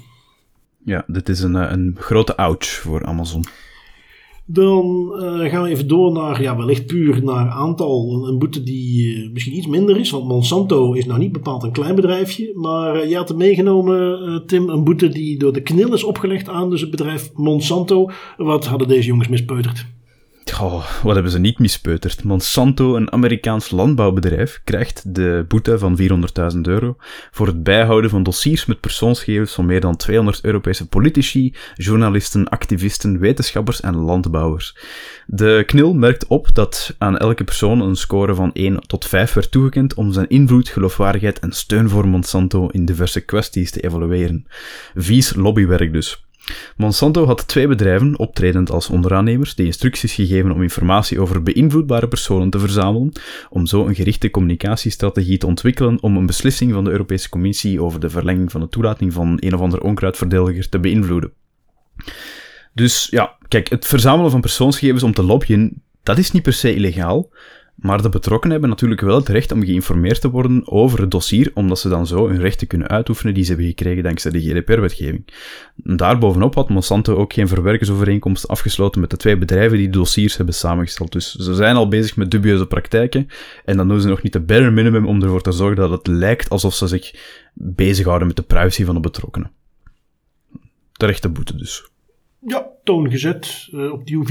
Speaker 2: Ja, dit is een, eh, een grote ouch voor Amazon.
Speaker 1: Dan uh, gaan we even door naar, ja, wellicht puur naar aantal. Een boete die uh, misschien iets minder is, want Monsanto is nou niet bepaald een klein bedrijfje. Maar uh, je had er meegenomen, Tim, een boete die door de KNIL is opgelegd aan dus het bedrijf Monsanto. Wat hadden deze jongens mispeuterd?
Speaker 2: Oh, wat hebben ze niet mispeuterd? Monsanto, een Amerikaans landbouwbedrijf, krijgt de boete van 400.000 euro voor het bijhouden van dossiers met persoonsgegevens van meer dan 200 Europese politici, journalisten, activisten, wetenschappers en landbouwers. De KNIL merkt op dat aan elke persoon een score van 1 tot 5 werd toegekend om zijn invloed, geloofwaardigheid en steun voor Monsanto in diverse kwesties te evalueren. Vies lobbywerk dus. Monsanto had twee bedrijven, optredend als onderaannemers, die instructies gegeven om informatie over beïnvloedbare personen te verzamelen, om zo een gerichte communicatiestrategie te ontwikkelen om een beslissing van de Europese Commissie over de verlenging van de toelating van een of ander onkruidverdediger te beïnvloeden. Dus ja, kijk, het verzamelen van persoonsgegevens om te lobbyen, dat is niet per se illegaal, maar de betrokkenen hebben natuurlijk wel het recht om geïnformeerd te worden over het dossier, omdat ze dan zo hun rechten kunnen uitoefenen die ze hebben gekregen dankzij de GDPR-wetgeving. Daarbovenop had Monsanto ook geen verwerkersovereenkomst afgesloten met de twee bedrijven die de dossiers hebben samengesteld. Dus ze zijn al bezig met dubieuze praktijken en dan doen ze nog niet de bare minimum om ervoor te zorgen dat het lijkt alsof ze zich bezighouden met de privacy van de betrokkenen. Terechte boete dus.
Speaker 1: Ja, toon gezet. Uh, opnieuw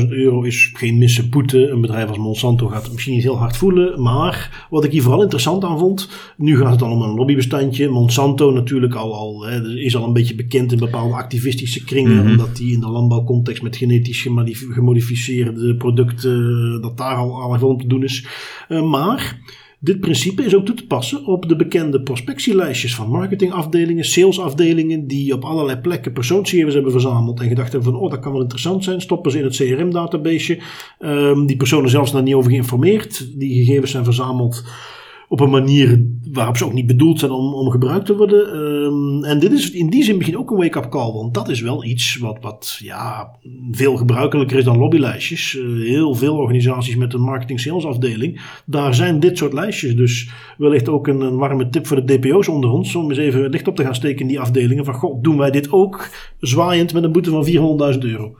Speaker 1: 400.000 euro is geen misse boete. Een bedrijf als Monsanto gaat het misschien niet heel hard voelen. Maar wat ik hier vooral interessant aan vond. Nu gaat het dan om een lobbybestandje. Monsanto natuurlijk al, al hè, is al een beetje bekend in bepaalde activistische kringen. Mm-hmm. Omdat die in de landbouwcontext met genetisch gemodificeerde producten. dat daar al, al gewoon te doen is. Uh, maar dit principe is ook toe te passen op de bekende prospectielijstjes van marketingafdelingen, salesafdelingen, die op allerlei plekken persoonsgegevens hebben verzameld en gedacht hebben van, oh, dat kan wel interessant zijn, stoppen ze in het CRM-database. Um, die personen zelfs daar niet over geïnformeerd. Die gegevens zijn verzameld op een manier waarop ze ook niet bedoeld zijn om, om gebruikt te worden. Um, en dit is in die zin misschien ook een wake-up call, want dat is wel iets wat, wat ja, veel gebruikelijker is dan lobbylijstjes. Uh, heel veel organisaties met een marketing-sales afdeling, daar zijn dit soort lijstjes. Dus wellicht ook een, een, warme tip voor de DPO's onder ons, om eens even licht op te gaan steken in die afdelingen. Van, god, doen wij dit ook zwaaiend met een boete van 400.000 euro?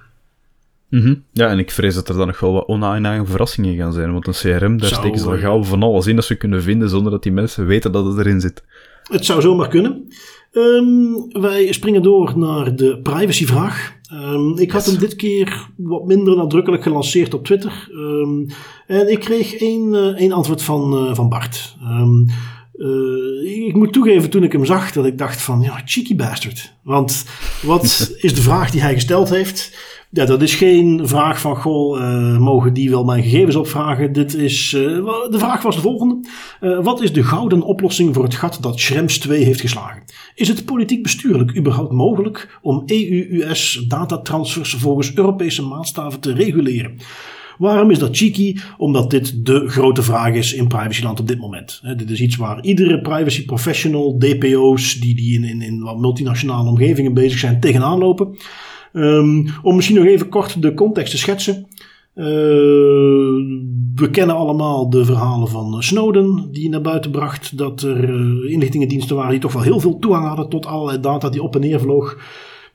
Speaker 2: Mm -hmm. Ja, en ik vrees dat er dan nog wel wat onaangename verrassingen gaan zijn. Want een CRM, daar zou, steken ze al gauw van alles in dat ze kunnen vinden zonder dat die mensen weten dat het erin zit.
Speaker 1: Het zou zomaar kunnen. Um, wij springen door naar de privacyvraag. Um, ik had hem dit keer wat minder nadrukkelijk gelanceerd op Twitter. Um, en ik kreeg één, uh, één antwoord van, uh, van Bart. Uh, ik moet toegeven, toen ik hem zag, dat ik dacht van, ja, cheeky bastard. Want wat is de vraag die hij gesteld heeft? Ja, dat is geen vraag van, goh, uh, mogen die wel mijn gegevens opvragen? Dit is, uh, de vraag was de volgende. Uh, wat is de gouden oplossing voor het gat dat Schrems 2 heeft geslagen? Is het politiek bestuurlijk überhaupt mogelijk om EU-US datatransfers volgens Europese maatstaven te reguleren? Waarom is dat cheeky? Omdat dit de grote vraag is in privacyland op dit moment. Dit is iets waar iedere privacy professional, DPO's, die, die in, in, in wat multinationale omgevingen bezig zijn, tegenaan lopen. Um, om misschien nog even kort de context te schetsen. Uh, we kennen allemaal de verhalen van Snowden, die naar buiten bracht dat er uh, inlichtingendiensten waren die toch wel heel veel toegang hadden tot allerlei data die op en neer vloog.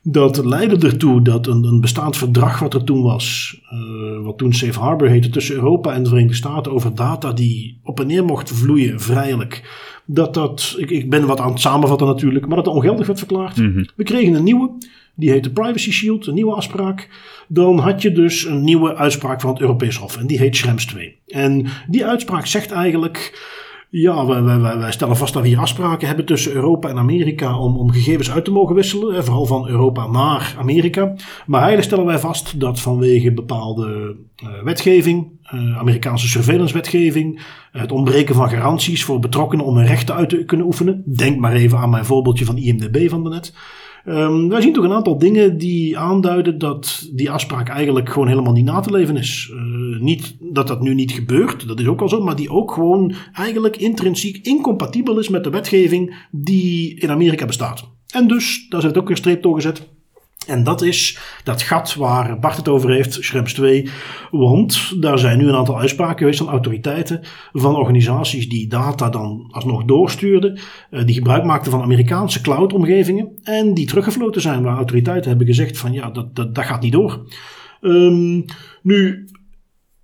Speaker 1: Dat leidde ertoe dat een, een bestaand verdrag wat er toen was, uh, wat toen Safe Harbor heette, tussen Europa en de Verenigde Staten over data die op en neer mochten vloeien, vrijelijk. Dat dat, ik, ik ben wat aan het samenvatten natuurlijk, maar dat dat ongeldig werd verklaard.
Speaker 2: Mhm.
Speaker 1: We kregen een nieuwe, die heette Privacy Shield, een nieuwe afspraak. Dan had je dus een nieuwe uitspraak van het Europees Hof en die heet Schrems 2. En die uitspraak zegt eigenlijk ja, wij, wij, wij, stellen vast dat we hier afspraken hebben tussen Europa en Amerika om, om gegevens uit te mogen wisselen. Vooral van Europa naar Amerika. Maar eigenlijk stellen wij vast dat vanwege bepaalde uh, wetgeving, uh, Amerikaanse surveillance-wetgeving, het ontbreken van garanties voor betrokkenen om hun rechten uit te kunnen oefenen. Denk maar even aan mijn voorbeeldje van IMDB van daarnet. Um, wij zien toch een aantal dingen die aanduiden dat die afspraak eigenlijk gewoon helemaal niet na te leven is. Uh, niet dat dat nu niet gebeurt, dat is ook al zo, maar die ook gewoon eigenlijk intrinsiek incompatibel is met de wetgeving die in Amerika bestaat. En dus, daar zit ook een streep doorgezet. En dat is dat gat waar Bart het over heeft, Schrems 2. Want daar zijn nu een aantal uitspraken geweest van autoriteiten, van organisaties die data dan alsnog doorstuurden, eh, die gebruik maakten van Amerikaanse cloud-omgevingen en die teruggefloten zijn, waar autoriteiten hebben gezegd van ja, dat, dat, dat gaat niet door. Um, nu,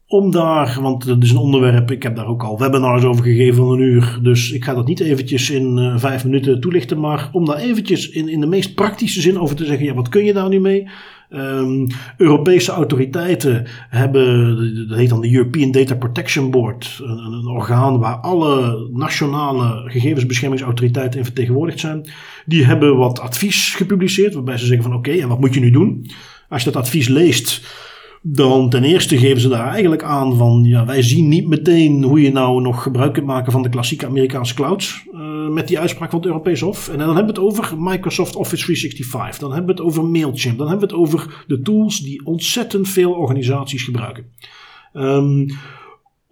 Speaker 1: om daar, want dat is een onderwerp, ik heb daar ook al webinars over gegeven van een uur, dus ik ga dat niet eventjes in uh, vijf minuten toelichten, maar om daar eventjes in, in de meest praktische zin over te zeggen, ja, wat kun je daar nu mee? Um, Europese autoriteiten hebben, dat heet dan de European Data Protection Board, een, orgaan waar alle nationale gegevensbeschermingsautoriteiten in vertegenwoordigd zijn. Die hebben wat advies gepubliceerd, waarbij ze zeggen van oké, en wat moet je nu doen? Als je dat advies leest, dan ten eerste geven ze daar eigenlijk aan van ja, wij zien niet meteen hoe je nou nog gebruik kunt maken van de klassieke Amerikaanse clouds uh, met die uitspraak van het Europees Hof. En dan hebben we het over Microsoft Office 365, dan hebben we het over Mailchimp, dan hebben we het over de tools die ontzettend veel organisaties gebruiken. Um,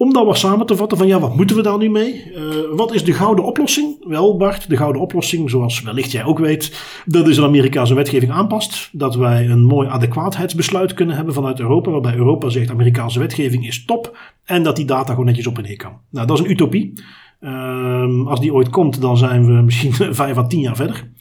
Speaker 1: om dan wat samen te vatten van ja, wat moeten we daar nu mee? Uh, wat is de gouden oplossing? Wel Bart, de gouden oplossing, zoals wellicht jij ook weet, dat is een Amerikaanse wetgeving aanpast. Dat wij een mooi adequaatheidsbesluit kunnen hebben vanuit Europa, waarbij Europa zegt Amerikaanse wetgeving is top en dat die data gewoon netjes op en neer kan. Nou, dat is een utopie. Uh, als die ooit komt, dan zijn we misschien vijf à tien jaar verder.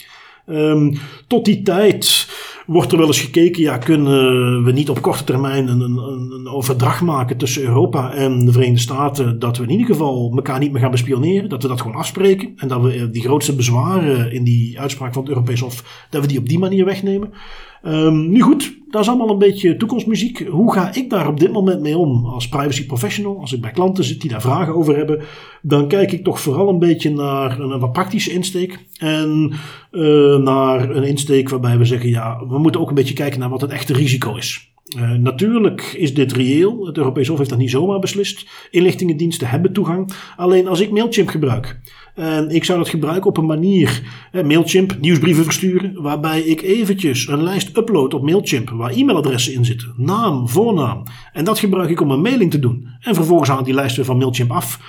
Speaker 1: Um, tot die tijd wordt er wel eens gekeken, ja, kunnen we niet op korte termijn een, een, een, overdracht maken tussen Europa en de Verenigde Staten, dat we in ieder geval elkaar niet meer gaan bespioneren, dat we dat gewoon afspreken en dat we die grootste bezwaren in die uitspraak van het Europees Hof, dat we die op die manier wegnemen. Um, nu goed, dat is allemaal een beetje toekomstmuziek. Hoe ga ik daar op dit moment mee om als privacy professional? Als ik bij klanten zit die daar vragen over hebben, dan kijk ik toch vooral een beetje naar een, wat praktische insteek. En uh, naar een insteek waarbij we zeggen, ja, we moeten ook een beetje kijken naar wat het echte risico is. Uh, natuurlijk is dit reëel. Het Europees Hof heeft dat niet zomaar beslist. Inlichtingendiensten hebben toegang. Alleen als ik Mailchimp gebruik. En ik zou dat gebruiken op een manier, Mailchimp, nieuwsbrieven versturen, waarbij ik eventjes een lijst upload op Mailchimp waar e-mailadressen in zitten, naam, voornaam. En dat gebruik ik om een mailing te doen. En vervolgens haal ik die lijst weer van Mailchimp af.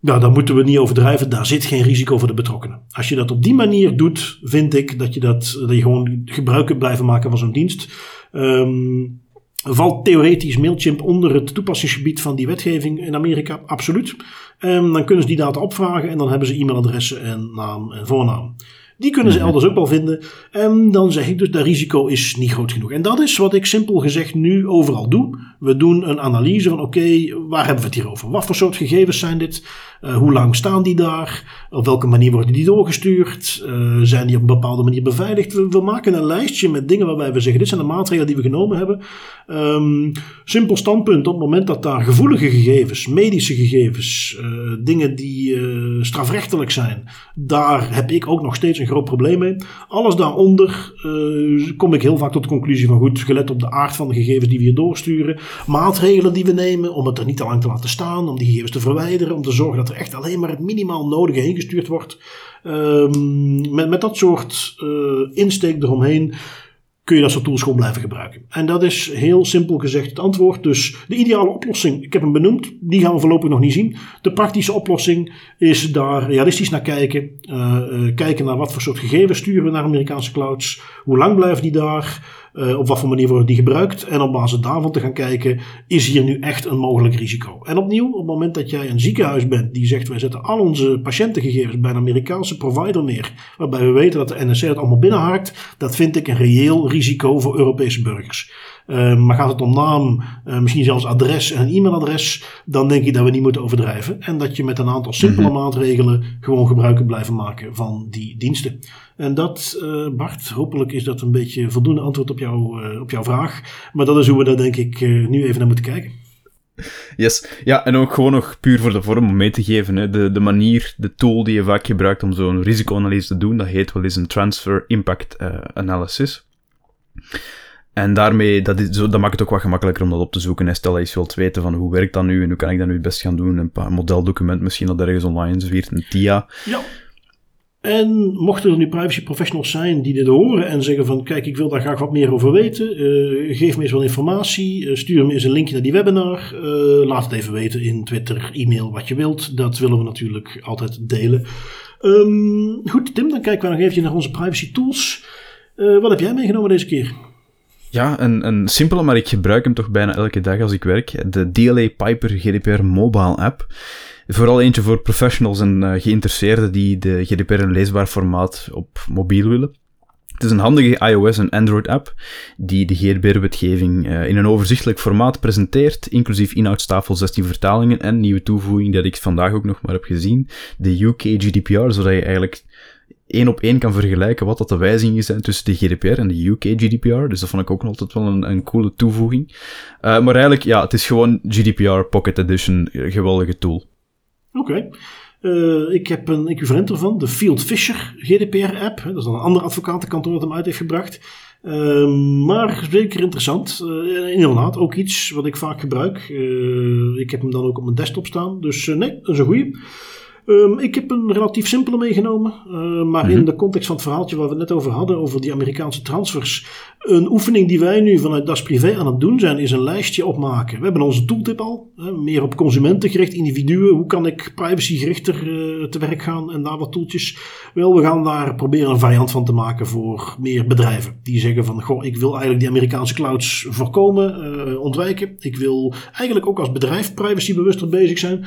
Speaker 1: Nou, daar moeten we niet overdrijven. Daar zit geen risico voor de betrokkenen. Als je dat op die manier doet, vind ik dat je, dat, dat je gewoon gebruik kunt blijven maken van zo'n dienst. Um, Valt theoretisch Mailchimp onder het toepassingsgebied van die wetgeving in Amerika? Absoluut. En dan kunnen ze die data opvragen en dan hebben ze e-mailadressen en naam en voornaam. Die kunnen ze
Speaker 2: Mhm.
Speaker 1: elders ook wel vinden. En dan zeg ik dus, dat risico is niet groot genoeg. En dat is wat ik simpel gezegd nu overal doe. We doen een analyse van, oké, waar hebben we het hier over? Wat voor soort gegevens zijn dit? Uh, hoe lang staan die daar? Op welke manier worden die doorgestuurd? Uh, zijn die op een bepaalde manier beveiligd? We, maken een lijstje met dingen waarbij we zeggen, dit zijn de maatregelen die we genomen hebben. Um, simpel standpunt, op het moment dat daar gevoelige gegevens, medische gegevens, uh, dingen die strafrechtelijk zijn, daar heb ik ook nog steeds een groot probleem mee. Alles daaronder kom ik heel vaak tot de conclusie van, goed, gelet op de aard van de gegevens die we hier doorsturen, maatregelen die we nemen om het er niet te lang te laten staan, om die gegevens te verwijderen, om te zorgen dat echt alleen maar het minimaal nodige heen gestuurd wordt. Um, met, met dat soort uh, insteek eromheen kun je dat soort tools gewoon blijven gebruiken. En dat is heel simpel gezegd het antwoord. Dus de ideale oplossing, ik heb hem benoemd, die gaan we voorlopig nog niet zien. De praktische oplossing is daar realistisch naar kijken. Uh, uh, kijken naar wat voor soort gegevens sturen we naar Amerikaanse clouds. Hoe lang blijven die daar? Uh, op wat voor manier wordt die gebruikt? En op basis daarvan te gaan kijken, is hier nu echt een mogelijk risico? En opnieuw, op het moment dat jij een ziekenhuis bent die zegt, wij zetten al onze patiëntengegevens bij een Amerikaanse provider neer, waarbij we weten dat de NSC het allemaal binnenhaakt, dat vind ik een reëel risico voor Europese burgers. Uh, maar gaat het om naam, uh, misschien zelfs adres en e-mailadres, dan denk ik dat we niet moeten overdrijven. En dat je met een aantal simpele mm -hmm. maatregelen gewoon gebruik kunt blijven maken van die diensten. En dat, uh, Bart, hopelijk is dat een beetje voldoende antwoord op, jou, op jouw vraag. Maar dat is hoe we daar denk ik nu even naar moeten kijken.
Speaker 2: Yes. Ja, en ook gewoon nog puur voor de vorm om mee te geven. Hè. De, de manier, de tool die je vaak gebruikt om zo'n risicoanalyse te doen, dat heet wel eens een Transfer Impact Analysis. En daarmee, dat, is, dat maakt het ook wat gemakkelijker om dat op te zoeken. En stel dat je wilt weten van hoe werkt dat nu en hoe kan ik dat nu het best gaan doen. Een paar modeldocument misschien dat ergens online zwiert, een TIA.
Speaker 1: Ja. En mochten er nu privacy professionals zijn die dit horen en zeggen van kijk, ik wil daar graag wat meer over weten. Uh, geef me eens wat informatie. Uh, stuur me eens een linkje naar die webinar. Uh, laat het even weten in Twitter, e-mail, wat je wilt. Dat willen we natuurlijk altijd delen. Um, goed, Tim, dan kijken we nog even naar onze privacy tools. wat heb jij meegenomen deze keer?
Speaker 2: Ja, een, een simpele, maar ik gebruik hem toch bijna elke dag als ik werk. De DLA Piper GDPR mobile app. Vooral eentje voor professionals en uh, geïnteresseerden die de GDPR in leesbaar formaat op mobiel willen. Het is een handige iOS en Android app die de GDPR-wetgeving uh, in een overzichtelijk formaat presenteert, inclusief inhoudstafel 16 vertalingen en nieuwe toevoeging dat ik vandaag ook nog maar heb gezien, de UK GDPR, zodat je eigenlijk één op één kan vergelijken wat dat de wijzigingen zijn tussen de GDPR en de UK GDPR. Dus dat vond ik ook altijd wel een, een coole toevoeging. Uh, maar eigenlijk, ja, het is gewoon GDPR Pocket Edition, geweldige tool.
Speaker 1: Oké. Uh, ik heb een equivalent ervan, de Field Fisher GDPR-app. Dat is dan een ander advocatenkantoor dat hem uit heeft gebracht. Maar zeker interessant. Uh, inderdaad, ook iets wat ik vaak gebruik. ik heb hem dan ook op mijn desktop staan. Dus nee, dat is een goeie. Um, ik heb een relatief simpele meegenomen, uh, maar in de context van het verhaaltje waar we het net over hadden, over die Amerikaanse transfers. Een oefening die wij nu vanuit Das Privé aan het doen zijn, is een lijstje opmaken. We hebben onze tooltip al, hè, meer op consumenten gericht, individuen. Hoe kan ik privacygerichter uh, te werk gaan en daar wat toeltjes. Wel, we gaan daar proberen een variant van te maken voor meer bedrijven. Die zeggen van, goh, ik wil eigenlijk die Amerikaanse clouds voorkomen, uh, ontwijken. Ik wil eigenlijk ook als bedrijf privacybewuster bezig zijn.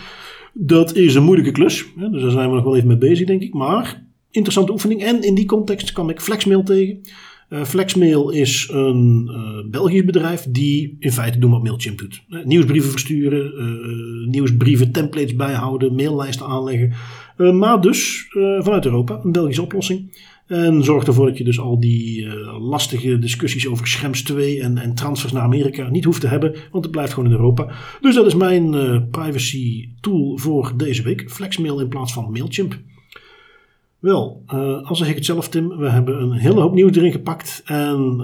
Speaker 1: Dat is een moeilijke klus. Dus daar zijn we nog wel even mee bezig, denk ik. Maar interessante oefening. En in die context kwam ik Flexmail tegen. Uh, Flexmail is een uh, Belgisch bedrijf die in feite doen wat Mailchimp doet. Uh, nieuwsbrieven versturen, nieuwsbrieven, templates bijhouden, maillijsten aanleggen. maar dus vanuit Europa, een Belgische oplossing. En zorgt ervoor dat je dus al die uh, lastige discussies over Schrems 2 en, en, transfers naar Amerika niet hoeft te hebben, want het blijft gewoon in Europa. Dus dat is mijn uh, privacy tool voor deze week. Flexmail in plaats van Mailchimp. Wel, uh, als zeg ik het zelf, Tim, we hebben een hele hoop nieuws erin gepakt en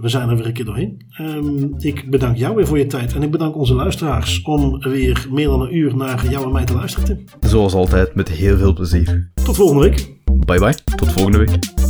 Speaker 1: we zijn er weer een keer doorheen. Um, ik bedank jou weer voor je tijd en ik bedank onze luisteraars om weer meer dan een uur naar jou en mij te luisteren, Tim.
Speaker 2: Zoals altijd, met heel veel plezier.
Speaker 1: Tot volgende week.
Speaker 2: Bye bye, tot volgende week.